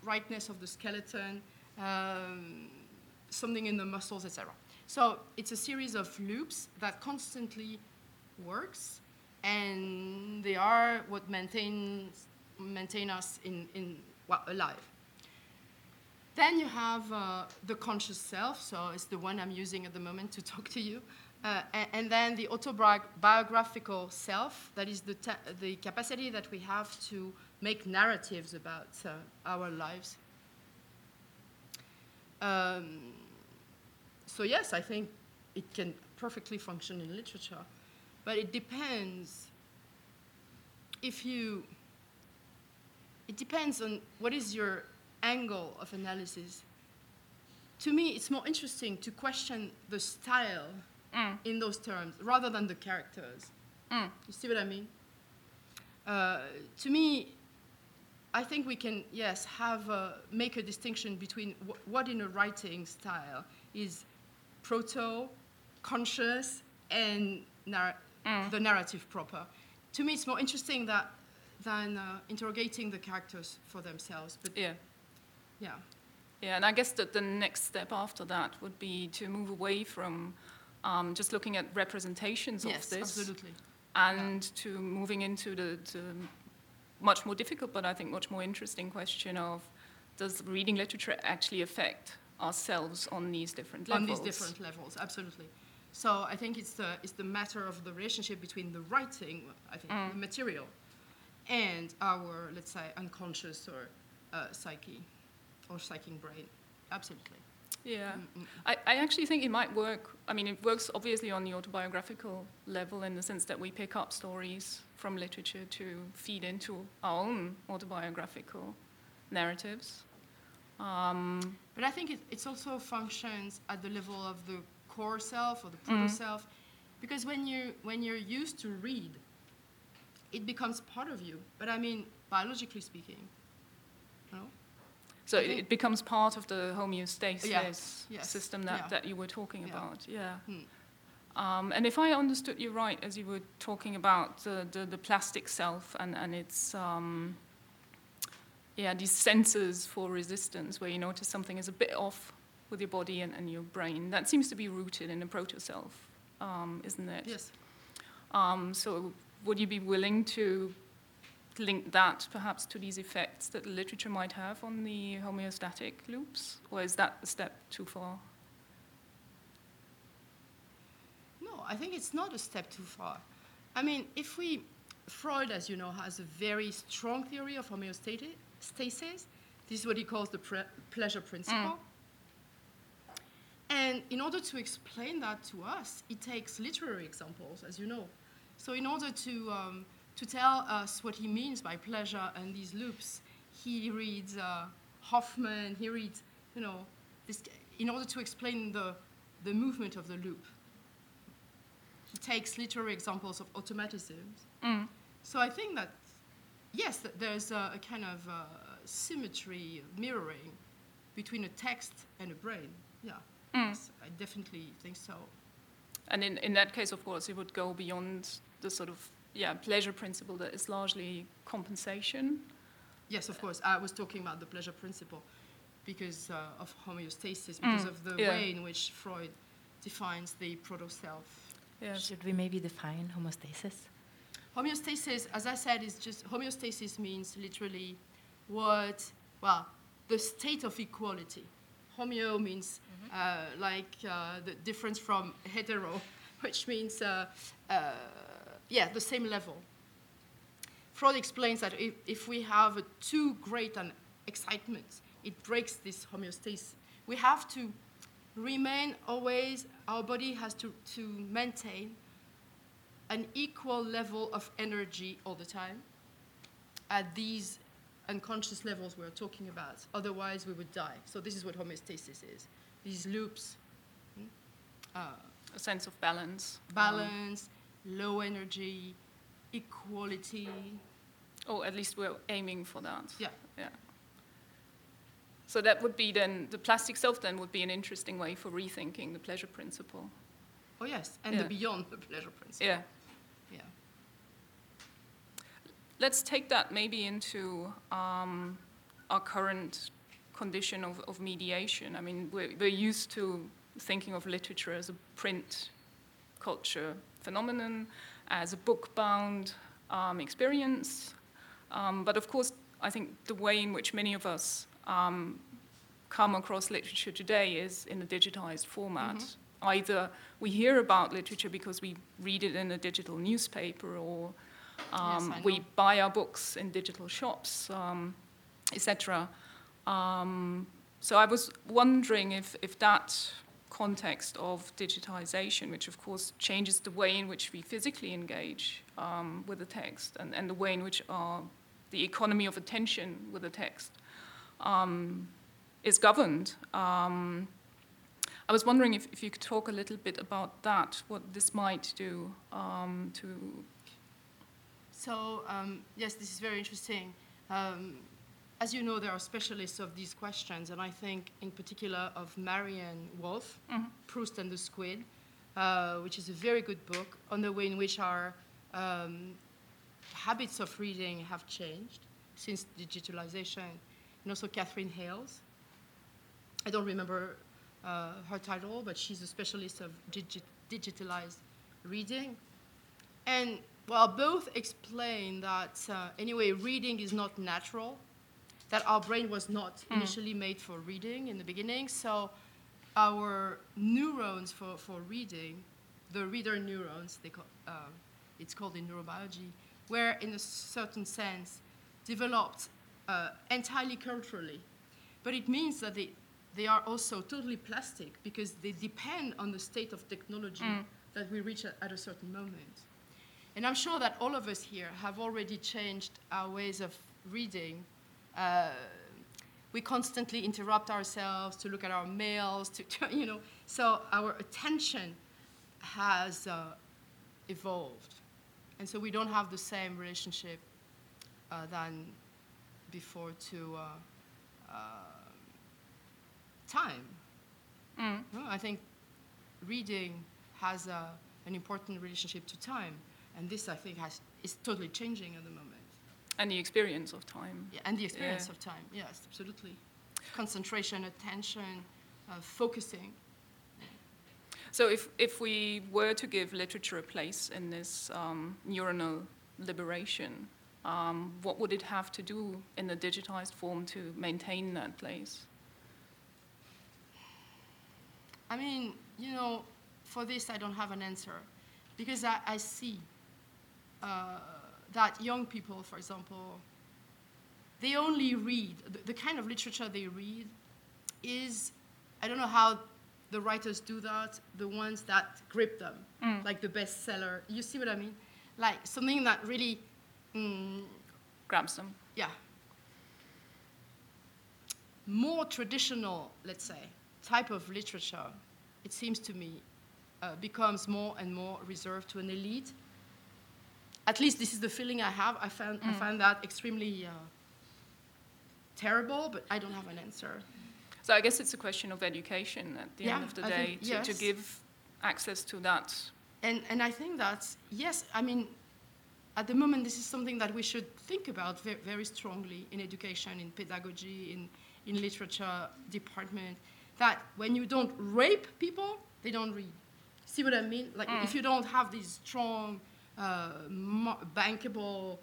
rightness of the skeleton, um, something in the muscles, etc. So it's a series of loops that constantly works, and they are what maintains maintain us in, in well, alive. Then you have uh, the conscious self, so it's the one I'm using at the moment to talk to you. Uh, and, and then the autobiographical self, that is the, the capacity that we have to make narratives about uh, our lives. Um, so, yes, I think it can perfectly function in literature, but it depends if you. It depends on what is your angle of analysis. To me, it's more interesting to question the style Mm. in those terms rather than the characters. Mm. You see what I mean? Uh, to me, I think we can, yes, have a, make a distinction between wh- what in a writing style is proto, conscious, and nar- the narrative proper. To me, it's more interesting that, than uh, interrogating the characters for themselves. But Yeah. yeah, Yeah, and I guess that the next step after that would be to move away from um, just looking at representations yes, of this absolutely. and to moving into the, the much more difficult, but I think much more interesting question of does reading literature actually affect ourselves on these different levels? on these different levels, absolutely. So I think it's the, it's the matter of the relationship between the writing, I think, Mm. the material, and our, let's say, unconscious or uh, psyche or psychic brain. Absolutely. Yeah. Mm, I, I actually think it might work. I mean, it works obviously on the autobiographical level in the sense that we pick up stories from literature to feed into our own autobiographical narratives. Um, But I think it it's also functions at the level of the core self or the proto self, because when you when you're used to read, it becomes part of you. But I mean, biologically speaking, you know, so it, it becomes part of the homeostasis Yes, yes, system that, yeah. that you were talking Yeah. about. Yeah. Hmm. Um, and if I understood you right, as you were talking about the, the, the plastic self and, and its, um, yeah, these sensors for resistance, where you notice something is a bit off with your body and, and your brain, that seems to be rooted in the proto self, um, isn't it? yes. Um, so would you be willing to link that perhaps to these effects that the literature might have on the homeostatic loops? Or is that a step too far? No, I think it's not a step too far. I mean, if we, Freud, as you know, has a very strong theory of homeostasis. This is what he calls the pre- pleasure principle. And in order to explain that to us, he takes literary examples, as you know. So, in order to, um, to tell us what he means by pleasure and these loops, he reads uh, Hoffmann, he reads, you know, this, in order to explain the, the movement of the loop he takes literary examples of automatisms. Mm. So I think that, yes, that there's a, a kind of uh, symmetry, mirroring between a text and a brain. Yeah. Yes, I definitely think so. And in, in that case, of course, it would go beyond the sort of yeah pleasure principle that is largely compensation. Yes, of course, I was talking about the pleasure principle because uh, of homeostasis, because Mm, of the yeah. way in which Freud defines the proto-self. Yes. Should we maybe define homeostasis? Homeostasis, as I said, is just homeostasis means literally what, well, the state of equality. Homeo means uh, like uh, the difference from hetero, which means, uh, uh, yeah, the same level. Freud explains that if, if we have too great an excitement, it breaks this homeostasis. We have to remain always, our body has to, to maintain an equal level of energy all the time at these unconscious levels we're talking about. Otherwise, we would die. So, this is what homeostasis is these loops hmm, uh, A sense of balance. Um, balance, low energy, equality. or at least we're aiming for that. Yeah. Yeah. So that would be then the plastic self. Then would be an interesting way for rethinking the pleasure principle. Oh, yes, and Yeah. the beyond the pleasure principle. Yeah. Let's take that maybe into um, our current condition of, of mediation. I mean, we're, we're used to thinking of literature as a print culture phenomenon, as a book-bound um, experience. Um, but of course, I think the way in which many of us um, come across literature today is in a digitized format. Either we hear about literature because we read it in a digital newspaper, or um, I we buy our books in digital shops, um, etc. Um, so I was wondering if, if that context of digitization, which of course changes the way in which we physically engage um, with the text and, and the way in which our, the economy of attention with the text um, is governed. Um, I was wondering if, if you could talk a little bit about that, what this might do um, to. So, um, yes, this is very interesting. Um, as you know, there are specialists of these questions, and I think in particular of Maryanne Wolf, Mhm. Proust and the Squid, uh, which is a very good book on the way in which our um, habits of reading have changed since digitalization, and also Katherine Hayles. I don't remember uh, her title, but she's a specialist of digi- digitalized reading. And well, both explain that uh, anyway, reading is not natural, that our brain was not initially made for reading in the beginning. So our neurons for, for reading, the reader neurons, they call, um, it's called in neurobiology, were in a certain sense developed uh, entirely culturally. But it means that they, they are also totally plastic because they depend on the state of technology that we reach at, at a certain moment. And I'm sure that all of us here have already changed our ways of reading. Uh, we constantly interrupt ourselves to look at our mails, to, to you know, so our attention has uh, evolved. And so we don't have the same relationship uh, than before to uh, uh, time. No, I think reading has a, an important relationship to time, and this I think has, is totally changing at the moment. And the experience of time. Yeah, and the experience Yeah. of time, yes, absolutely. Concentration, attention, uh, focusing. So if, if we were to give literature a place in this um, neuronal liberation, um, what would it have to do in the digitized form to maintain that place? I mean, you know, for this I don't have an answer because I, I see uh, that young people, for example, they only read, the, the kind of literature they read is, I don't know how the writers do that, the ones that grip them, like the bestseller. You see what I mean? Like something that really, mm, Grabs them. yeah, more traditional, let's say, type of literature, it seems to me, uh, becomes more and more reserved to an elite. At least this is the feeling I have. I find, I find that extremely uh, terrible, but I don't have an answer. So I guess it's a question of education at the Yeah, end of the I day think- to, to give access to that. And, and I think that, yes, I mean, at the moment, this is something that we should think about very, very strongly in education, in pedagogy, in, in literature department, that when you don't rape people, they don't read. See what I mean? Like, if you don't have these strong, mo- bankable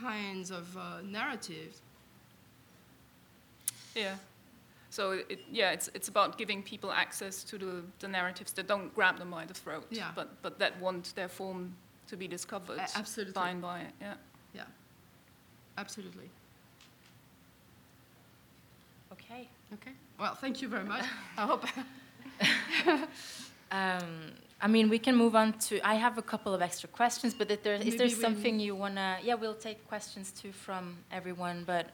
kinds of uh, narratives, Yeah. So it, yeah, it's, it's about giving people access to the, the narratives that don't grab them by the throat, Yeah. but, but that want their form to be discovered A- absolutely. by and by. Yeah. yeah, absolutely. Okay. Okay. Well, thank you very much. I hope. Um, I mean, we can move on to. I have a couple of extra questions, but there, is there something you wanna? Yeah, we'll take questions too from everyone. But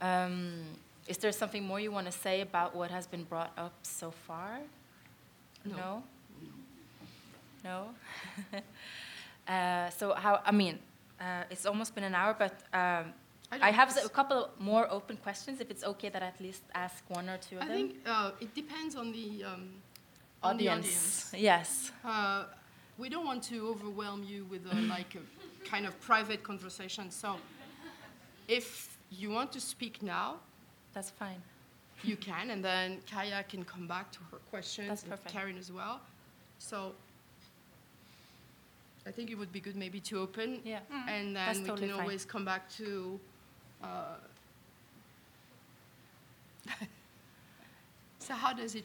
um, is there something more you want to say about what has been brought up so far? No. No. No? uh, so how? I mean, uh, it's almost been an hour, but um, I I, have a couple more open questions. If it's okay that I at least ask one or two of I them. I think uh, it depends on the um, on the audience. Yes. Uh, we don't want to overwhelm you with a, like a kind of private conversation. So, if you want to speak now, That's fine. you can, and then Kaja can come back to her questions, That's and. Karin as well. So, I think it would be good maybe to open, Yeah. and then That's we totally can fine. always come back to. Uh, so, how does it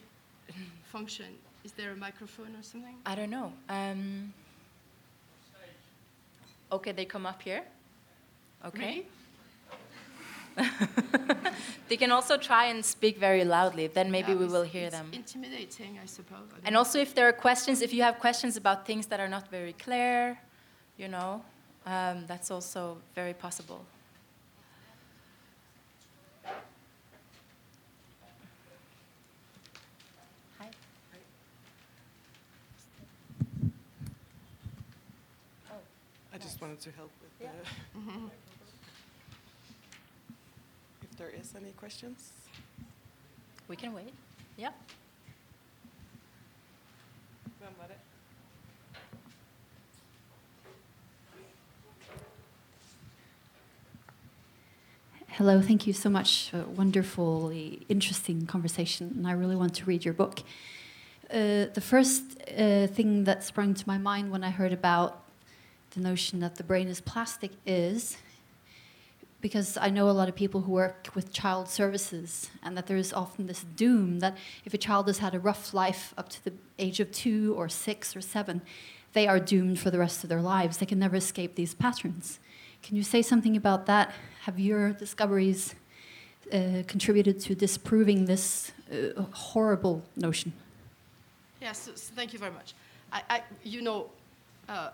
function? Is there a microphone or something? I don't know. Um, okay, they come up here. Okay. they can also try and speak very loudly. Then maybe Yeah, we will hear it's them. Intimidating, I suppose. I And know. also, if there are questions, if you have questions about things that are not very clear, you know, um, that's also very possible. Just wanted to help with the, if there is any questions. We can wait. Yeah. Vem var det? Hello, thank you so much. A wonderfully interesting conversation, and I really want to read your book. Uh, the first uh, thing that sprung to my mind when I heard about the notion that the brain is plastic is because I know a lot of people who work with child services, and that there is often this doom that if a child has had a rough life up to the age of two or six or seven, they are doomed for the rest of their lives. They can never escape these patterns. Can you say something about that? Have your discoveries uh, contributed to disproving this uh, horrible notion? Yes, thank you very much. I, I, you know, uh,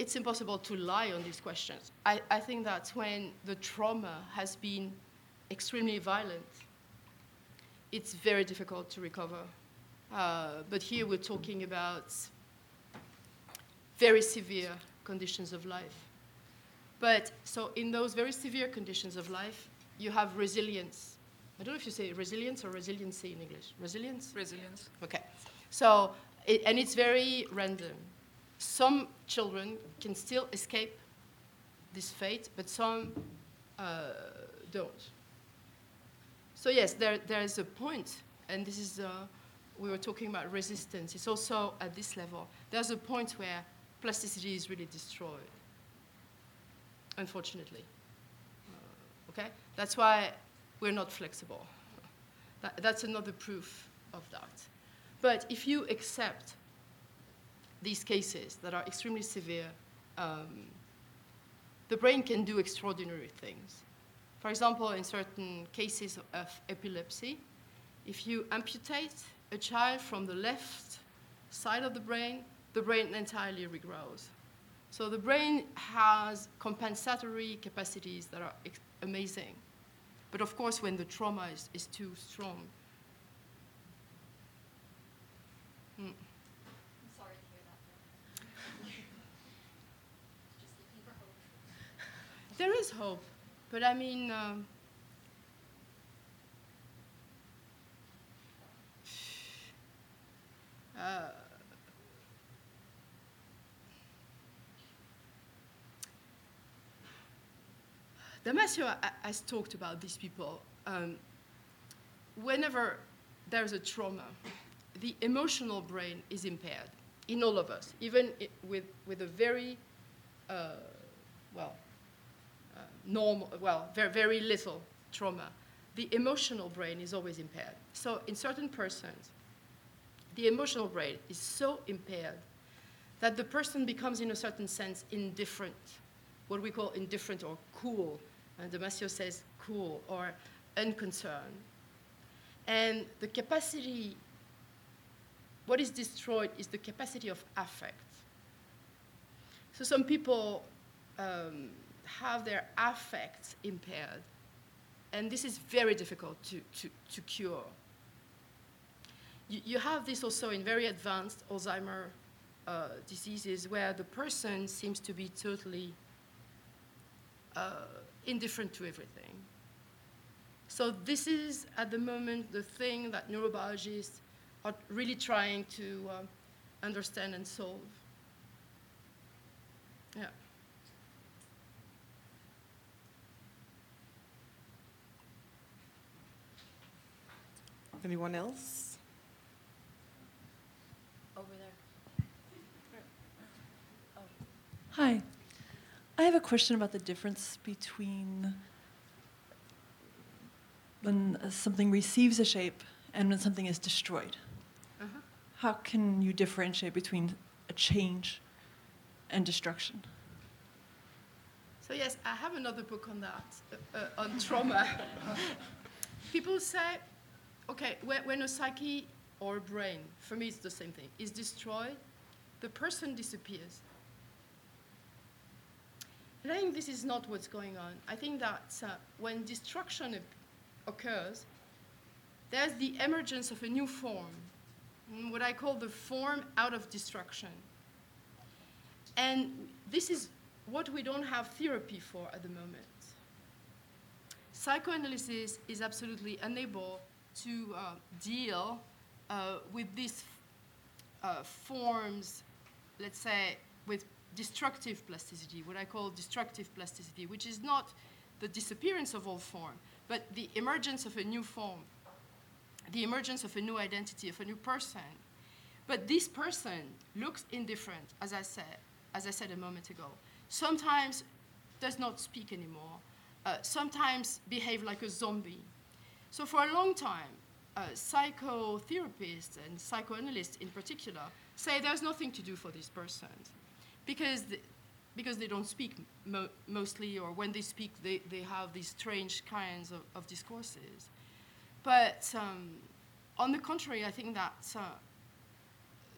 it's impossible to lie on these questions. I, I think that when the trauma has been extremely violent, it's very difficult to recover. Uh, but here we're talking about very severe conditions of life. But so in those very severe conditions of life, you have resilience. I don't know if you say resilience or resiliency in English. Resilience? Resilience. Okay. So, it, and it's very random. Some children can still escape this fate, but some uh, don't. So, yes, there, there is a point, and this is, uh, we were talking about resistance. It's also at this level. There's a point where plasticity is really destroyed, unfortunately. Uh, okay? That's why we're not flexible. That, that's another proof of that. But if you accept these cases that are extremely severe, um, the brain can do extraordinary things. For example, in certain cases of epilepsy, if you amputate a child from the left side of the brain, the brain entirely regrows. So the brain has compensatory capacities that are amazing. But of course, when the trauma is, is too strong, Mm. There is hope, but I mean, um, uh, Damasio has talked about these people. Um, whenever there's a trauma, the emotional brain is impaired in all of us, even with, with a very, uh, well, normal, well, very, very little trauma. The emotional brain is always impaired. So, in certain persons, the emotional brain is so impaired that the person becomes, in a certain sense, indifferent, what we call indifferent or cool. And Damasio says cool or unconcerned. And the capacity, what is destroyed is the capacity of affect. So some people um, have their affect impaired, and this is very difficult to, to, to cure. You, you have this also in very advanced Alzheimer uh, diseases where the person seems to be totally uh, indifferent to everything. So this is at the moment the thing that neurobiologists are really trying to um, understand and solve. Yeah. Anyone else? Over there. Hi. I have a question about the difference between when uh, something receives a shape and when something is destroyed. Uh-huh. How can you differentiate between a change and destruction? So yes, I have another book on that, uh, uh, on trauma. People say, okay, when, when a psyche or a brain, for me it's the same thing, is destroyed, the person disappears. And I think this is not what's going on. I think that uh, when destruction occurs, there's the emergence of a new form, what I call the form out of destruction. And this is what we don't have therapy for at the moment. Psychoanalysis is absolutely unable to uh, deal uh, with these uh, forms, let's say, with destructive plasticity, what I call destructive plasticity, which is not the disappearance of all form, but the emergence of a new form, the emergence of a new identity, of a new person. But this person looks indifferent, as I said, as I said a moment ago. Sometimes does not speak anymore. uh, sometimes behave like a zombie. So for a long time, uh, psychotherapists and psychoanalysts in particular say there's nothing to do for these persons because the, because they don't speak mo- mostly, or when they speak, they, they have these strange kinds of, of discourses. But um, on the contrary, I think that uh,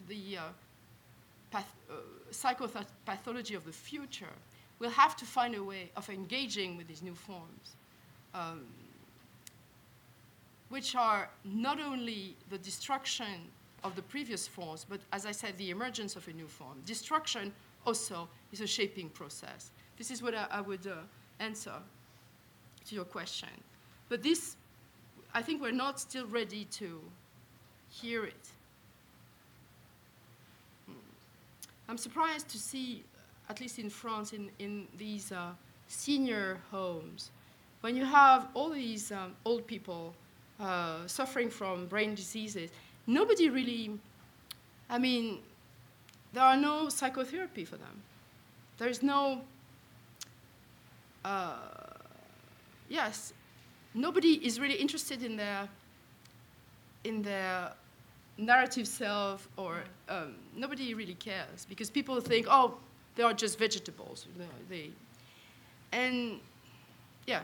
the uh, path- uh, psychopathology of the future will have to find a way of engaging with these new forms, um, which are not only the destruction of the previous forms, but as I said, the emergence of a new form. Destruction also is a shaping process. This is what I, I would uh, answer to your question. But this, I think we're not still ready to hear it. Hmm. I'm surprised to see, at least in France, in, in these uh, senior homes, when you have all these um, old people uh, suffering from brain diseases, nobody really, I mean, there are no psychotherapy for them. There is no, uh, yes, nobody is really interested in their, in their narrative self, or um, nobody really cares because people think, oh, they are just vegetables. They, and yeah,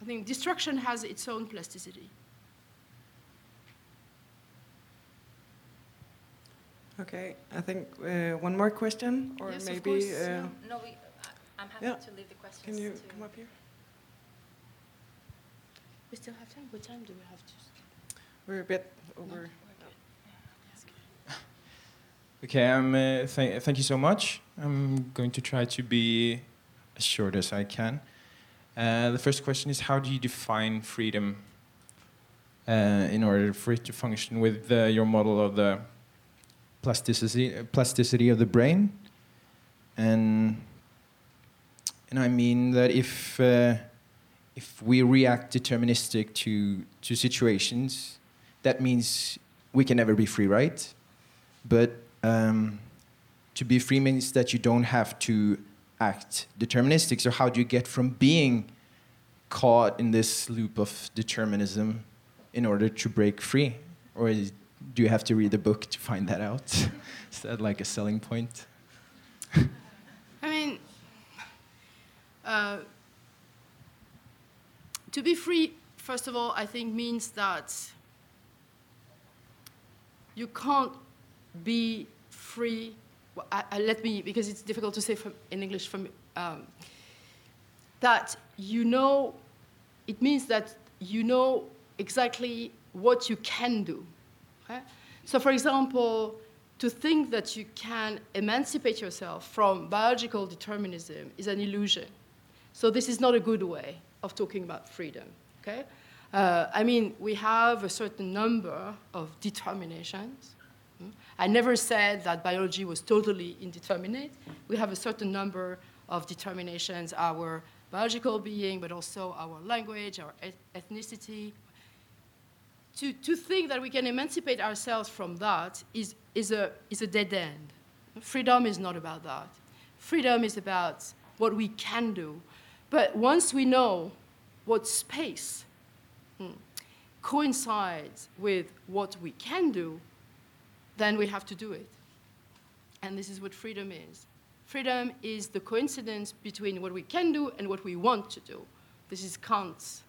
I think destruction has its own plasticity. Okay, I think uh, one more question, or Yes, of maybe course, uh, yeah. No, we, I'm happy Yeah. to leave the questions. can you to- come up here? We still have time. What time do we have to? We're a bit over. Okay, um, uh, th- thank you so much. I'm going to try to be as short as I can. Uh, the first question is How do you define freedom uh, in order for it to function with uh, your model of the plasticity, plasticity of the brain? And, and I mean that if, uh, if we react deterministic to, to situations, that means we can never be free, right? But um, to be free means that you don't have to act deterministic. So how do you get from being caught in this loop of determinism in order to break free? Or is, do you have to read the book to find that out? is that like a selling point? I mean, uh, to be free, first of all, I think means that you can't be free. Well, I, I, let me, because it's difficult to say from, in English, from, um, that you know, it means that you know exactly what you can do. Okay? So, for example, to think that you can emancipate yourself from biological determinism is an illusion. So this is not a good way of talking about freedom. Okay? Uh, I mean, we have a certain number of determinations. Hmm? I never said that biology was totally indeterminate. We have a certain number of determinations, our biological being, but also our language, our ethnicity, to, to think that we can emancipate ourselves from that is, is, a, is a dead end. Freedom is not about that. Freedom is about what we can do. But once we know what space hmm, coincides with what we can do, then we have to do it. And this is what freedom is. Freedom is the coincidence between what we can do and what we want to do. This is Kant's,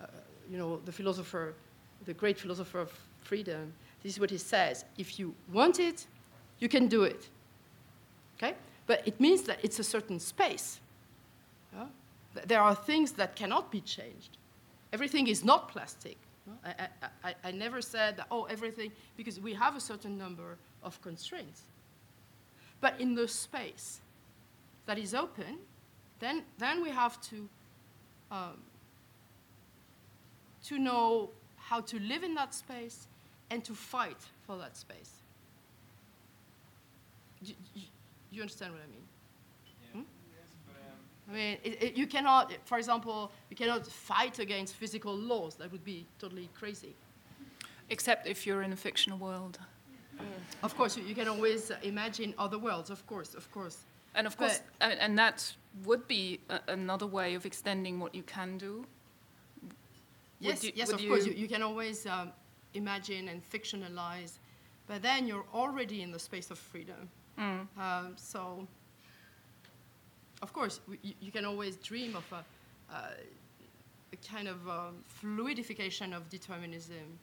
uh, you know, the philosopher the great philosopher of freedom, this is what he says. If you want it, you can do it. Okay? But it means that it's a certain space. Yeah? There are things that cannot be changed. Everything is not plastic. I, I, I, never said that, oh, everything, because we have a certain number of constraints. But in the space that is open, then, then we have to, um, to know how to live in that space and to fight for that space. Do, do, you understand what I mean? Hmm? I mean, it, it, you cannot, for example, you cannot fight against physical laws. That would be totally crazy. Except if you're in a fictional world. Of course, you, you can always imagine other worlds, of course, of course. And of course, and, and that would be a, another way of extending what you can do. Yes, you- yes, of course. you- You, you can always um, imagine and fictionalize, but then you're already in the space of freedom. Mm. Um, so, of course, you, you can always dream of a, uh, a kind of um, fluidification of determinism,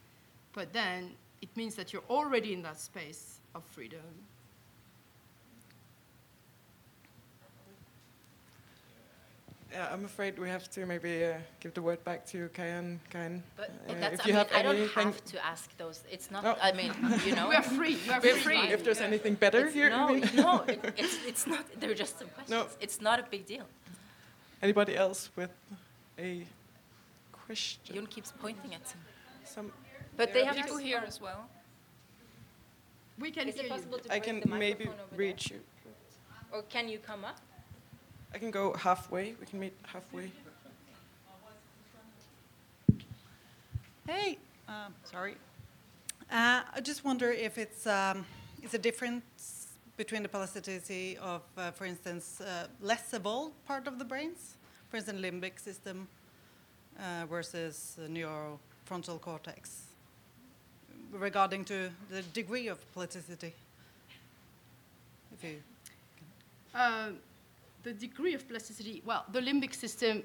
but then it means that you're already in that space of freedom. Yeah, I'm afraid we have to maybe uh, give the word back to Kayan. Kayan, But uh, that's, if I, you mean, have I don't have to ask those. It's not. No. I mean, you know. We are free. We are We're free. free. if there's anything better It's- here, no, I mean, no, it, it's it's not. They're just some questions. No. It's not a big deal. anybody else with a question? Yun keeps pointing at them. Some, But they have People here as well. We can Is hear it you. possible to I bring can the maybe microphone over reach you. Or can you come up? I can go halfway. We can meet halfway. Hey, um, sorry. Uh, I just wonder if it's um, it's a difference between the plasticity of, uh, for instance, uh, less evolved part of the brains, for instance, limbic system uh, versus the neurofrontal cortex, regarding to the degree of plasticity. If you Um, the degree of plasticity, well, the limbic system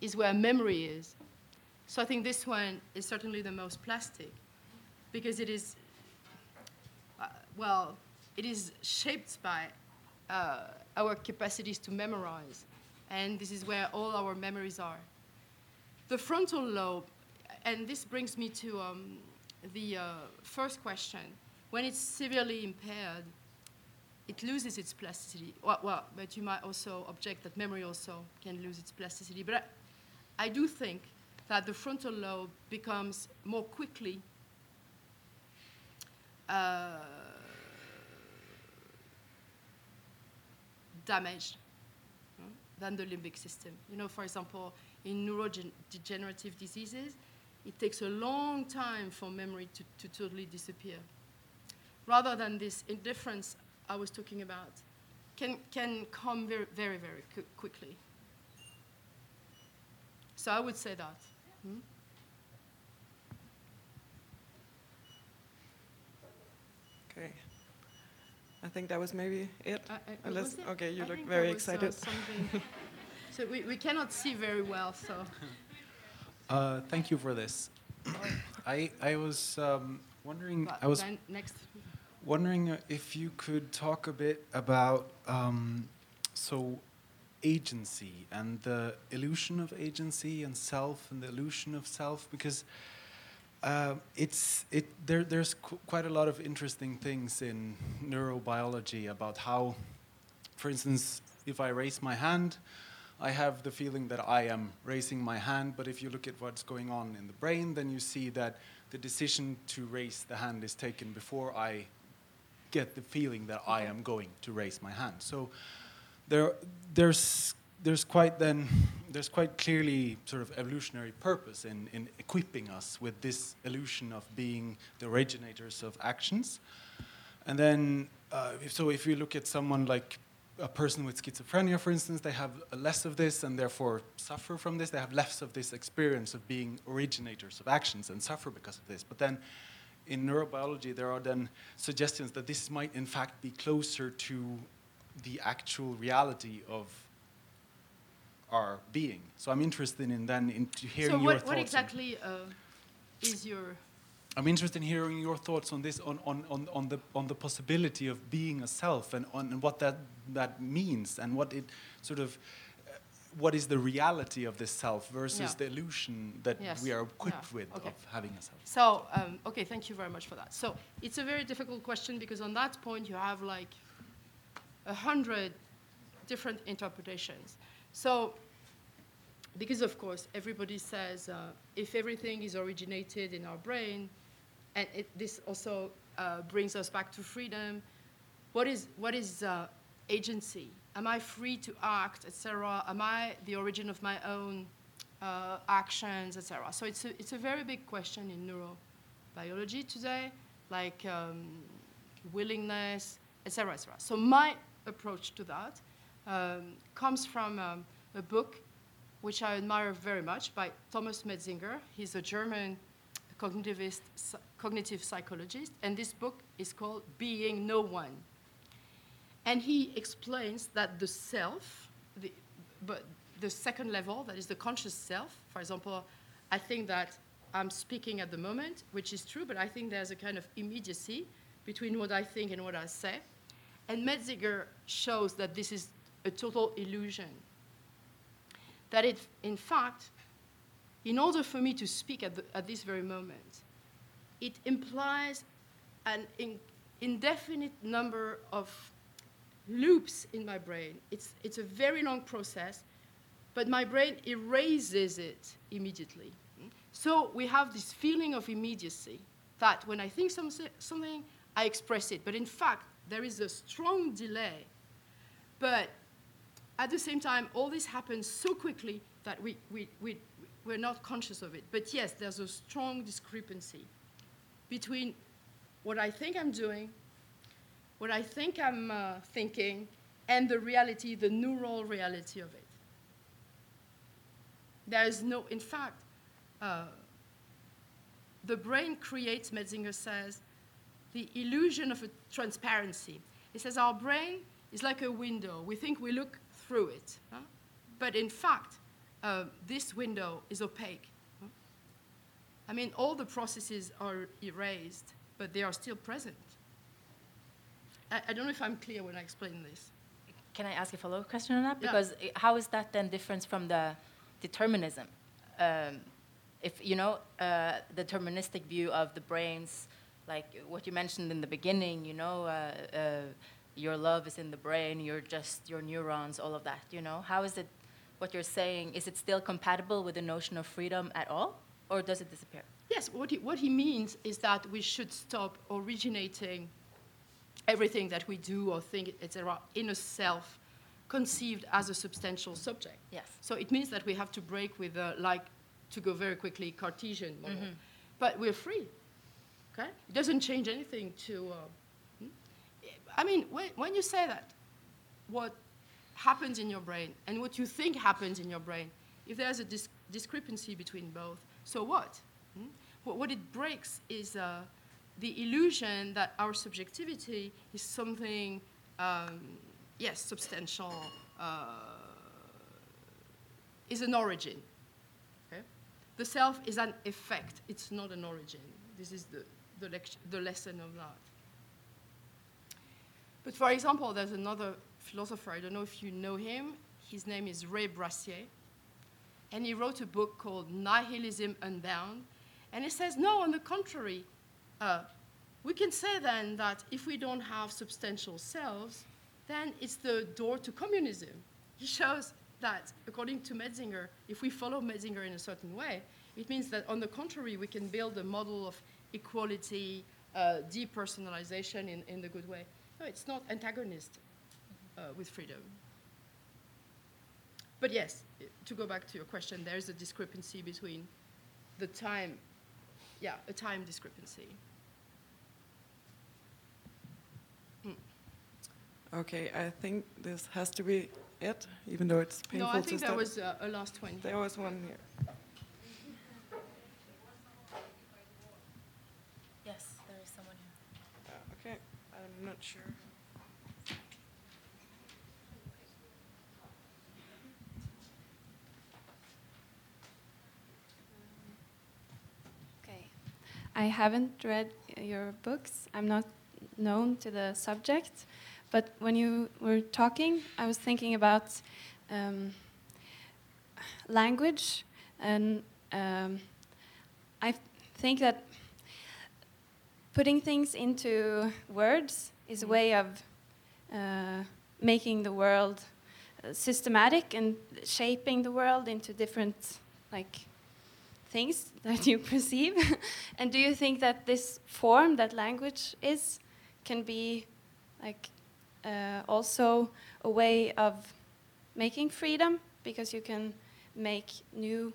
is where memory is. So I think this one is certainly the most plastic because it is, uh, well, it is shaped by uh, our capacities to memorize. And this is where all our memories are. The frontal lobe, and this brings me to um, the uh, first question. When it's severely impaired, it loses its plasticity. Well, well, but you might also object that memory also can lose its plasticity. But I, I do think that the frontal lobe becomes more quickly uh, damaged than the limbic system. You know, for example, in neurodegenerative diseases, it takes a long time for memory to, to totally disappear rather than this indifference I was talking about, can, can come very, very, very qu- quickly. So I would say that. Hmm? Okay. I think that was maybe it. I- I- Unless, was it? okay, you I look think very there was, uh, excited. something- so we, we cannot see very well, so. Uh, thank you for this. I I was um, wondering. but I was then next. Wondering if you could talk a bit about um, so agency and the illusion of agency and self and the illusion of self because uh, it's it there there's qu- quite a lot of interesting things in neurobiology about how for instance if I raise my hand I have the feeling that I am raising my hand, but if you look at what's going on in the brain, then you see that the decision to raise the hand is taken before I get the feeling that I am going to raise my hand. So there, there's, there's quite then, there's quite clearly sort of evolutionary purpose in, in equipping us with this illusion of being the originators of actions. And then, uh, if, so if you look at someone like a person with schizophrenia, for instance, they have less of this and therefore suffer from this. They have less of this experience of being originators of actions and suffer because of this. But then in neurobiology, there are then suggestions that this might in fact be closer to the actual reality of our being. So I'm interested in then in to hearing So your what, thoughts. what exactly uh, is your I'm interested in hearing your thoughts on this, on, on, on, on, the, on the possibility of being a self and on and what that, that means and what it sort of, what is the reality of this self versus Yeah. the illusion that Yes. we are equipped Yeah. with Okay. of having a self. So, um, okay, thank you very much for that. So, it's a very difficult question because on that point you have like a hundred different interpretations. So, because of course everybody says uh, if everything is originated in our brain, and it, this also uh, brings us back to freedom. What is what is uh, agency? Am I free to act, etc.? Am I the origin of my own uh, actions, etc.? So it's a, it's a very big question in neurobiology today, like um, willingness, etc., etc. So my approach to that um, comes from um, a book which I admire very much by Thomas Metzinger. He's a German cognitivist, cognitive psychologist, and this book is called Being No One. And he explains that the self, the, but the second level, that is the conscious self, for example, I think that I'm speaking at the moment, which is true, but I think there's a kind of immediacy between what I think and what I say. And Metzinger shows that this is a total illusion. That it, in fact, in order for me to speak at, the, at this very moment, it implies an in, indefinite number of loops in my brain. It's, it's a very long process, but my brain erases it immediately. So we have this feeling of immediacy that when I think some, something, I express it. But in fact, there is a strong delay. But at the same time, all this happens so quickly that we, we, we, we're not conscious of it. But yes, there's a strong discrepancy between what I think I'm doing, what I think I'm uh, thinking, and the reality, the neural reality of it. There is no, in fact, uh, the brain creates, Metzinger says, the illusion of a transparency. He says our brain is like a window. We think we look through it. huh? But in fact, uh, this window is opaque. huh? I mean, all the processes are erased, but they are still present. I, I don't know if I'm clear when I explain this. Can I ask a follow-up question on that? Yeah. Because i- how is that then different from the determinism? Um, if you know uh, the deterministic view of the brains, like what you mentioned in the beginning, you know, uh, uh, your love is in the brain, you're just your neurons, all of that. You know, how is it? What you're saying is it still compatible with the notion of freedom at all, or does it disappear? Yes, what he, what he means is that we should stop originating everything that we do or think, etc., in a self conceived as a substantial subject. Yes. So it means that we have to break with, uh, like, to go very quickly, Cartesian model. But we're free. Okay? It doesn't change anything to. Uh, hmm? I mean, when, when you say that, what happens in your brain and what you think happens in your brain, if there's a dis- discrepancy between both, so what? Hmm? What, what it breaks is uh, the illusion that our subjectivity is something, um, yes, substantial, uh, is an origin. Okay? The self is an effect, it's not an origin. This is the, the, lect- the lesson of that. But for example, there's another philosopher, I don't know if you know him, his name is Ray Brassier, and he wrote a book called Nihilism Unbound. And he says, no, on the contrary, uh, we can say then that if we don't have substantial selves, then it's the door to communism. He shows that, according to Metzinger, if we follow Metzinger in a certain way, it means that, on the contrary, we can build a model of equality, uh, depersonalization in, in the good way. No, it's not antagonist uh, with freedom. But yes, to go back to your question, there is a discrepancy between the time, yeah, a time discrepancy. Okay, I think this has to be it, even though it's painful no, I to think there stop. was uh, a last one. There was one here. Yes, there is someone here. Uh, okay, I'm not sure. Okay. I haven't read your books. I'm not known to the subject. But when you were talking, I was thinking about um, language. And um, I think that putting things into words is a way of uh, making the world uh, systematic and shaping the world into different, like, things that you perceive? and do you think that this form that language is can be like also a way of making freedom because you can make new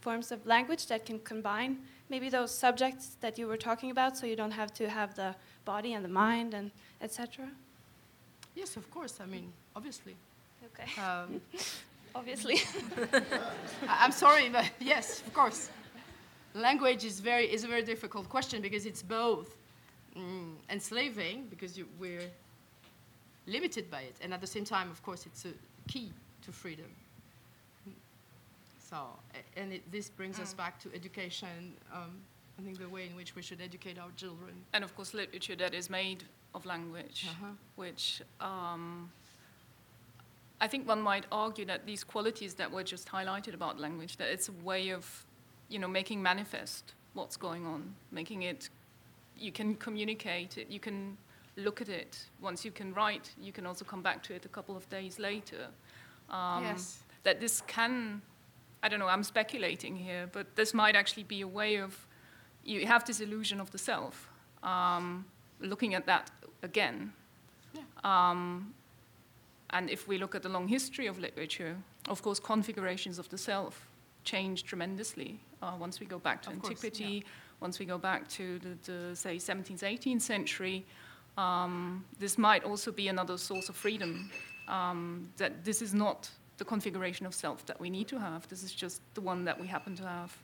forms of language that can combine maybe those subjects that you were talking about so you don't have to have the body and the mind and etc Yes, of course. I mean, obviously. Okay. Um, Obviously. I'm sorry, but yes, of course. Language is very is a very difficult question because it's both mm, enslaving because you, we're limited by it, and at the same time, of course, it's a key to freedom. So, and it, this brings us back to education. Um, I think the way in which we should educate our children. And of course, literature that is made of language, Uh-huh. which um, I think one might argue that these qualities that were just highlighted about language, that it's a way of, you know, making manifest what's going on, making it, you can communicate it, you can look at it. Once you can write, you can also come back to it a couple of days later. Um, Yes. That this can, I don't know, I'm speculating here, but this might actually be a way of, you have this illusion of the self. Um, looking at that again. Um, and if we look at the long history of literature, of course, configurations of the self change tremendously. Uh, once we go back to Of course, antiquity, once we go back to the, the say, 17th, 18th century, um, this might also be another source of freedom. Um, that this is not the configuration of self that we need to have. This is just the one that we happen to have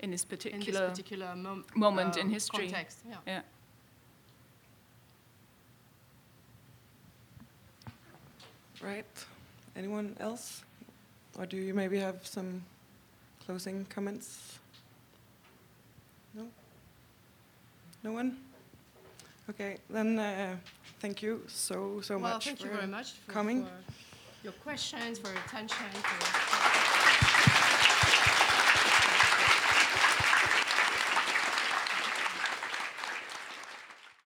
in this in particular, this particular mom- moment in uh, history. Context, yeah. Yeah. Right. Anyone else? Or do you maybe have some closing comments? No? No one? Okay, then uh, thank you so, so well, much thank for you very much for, coming. for your questions, for your attention, for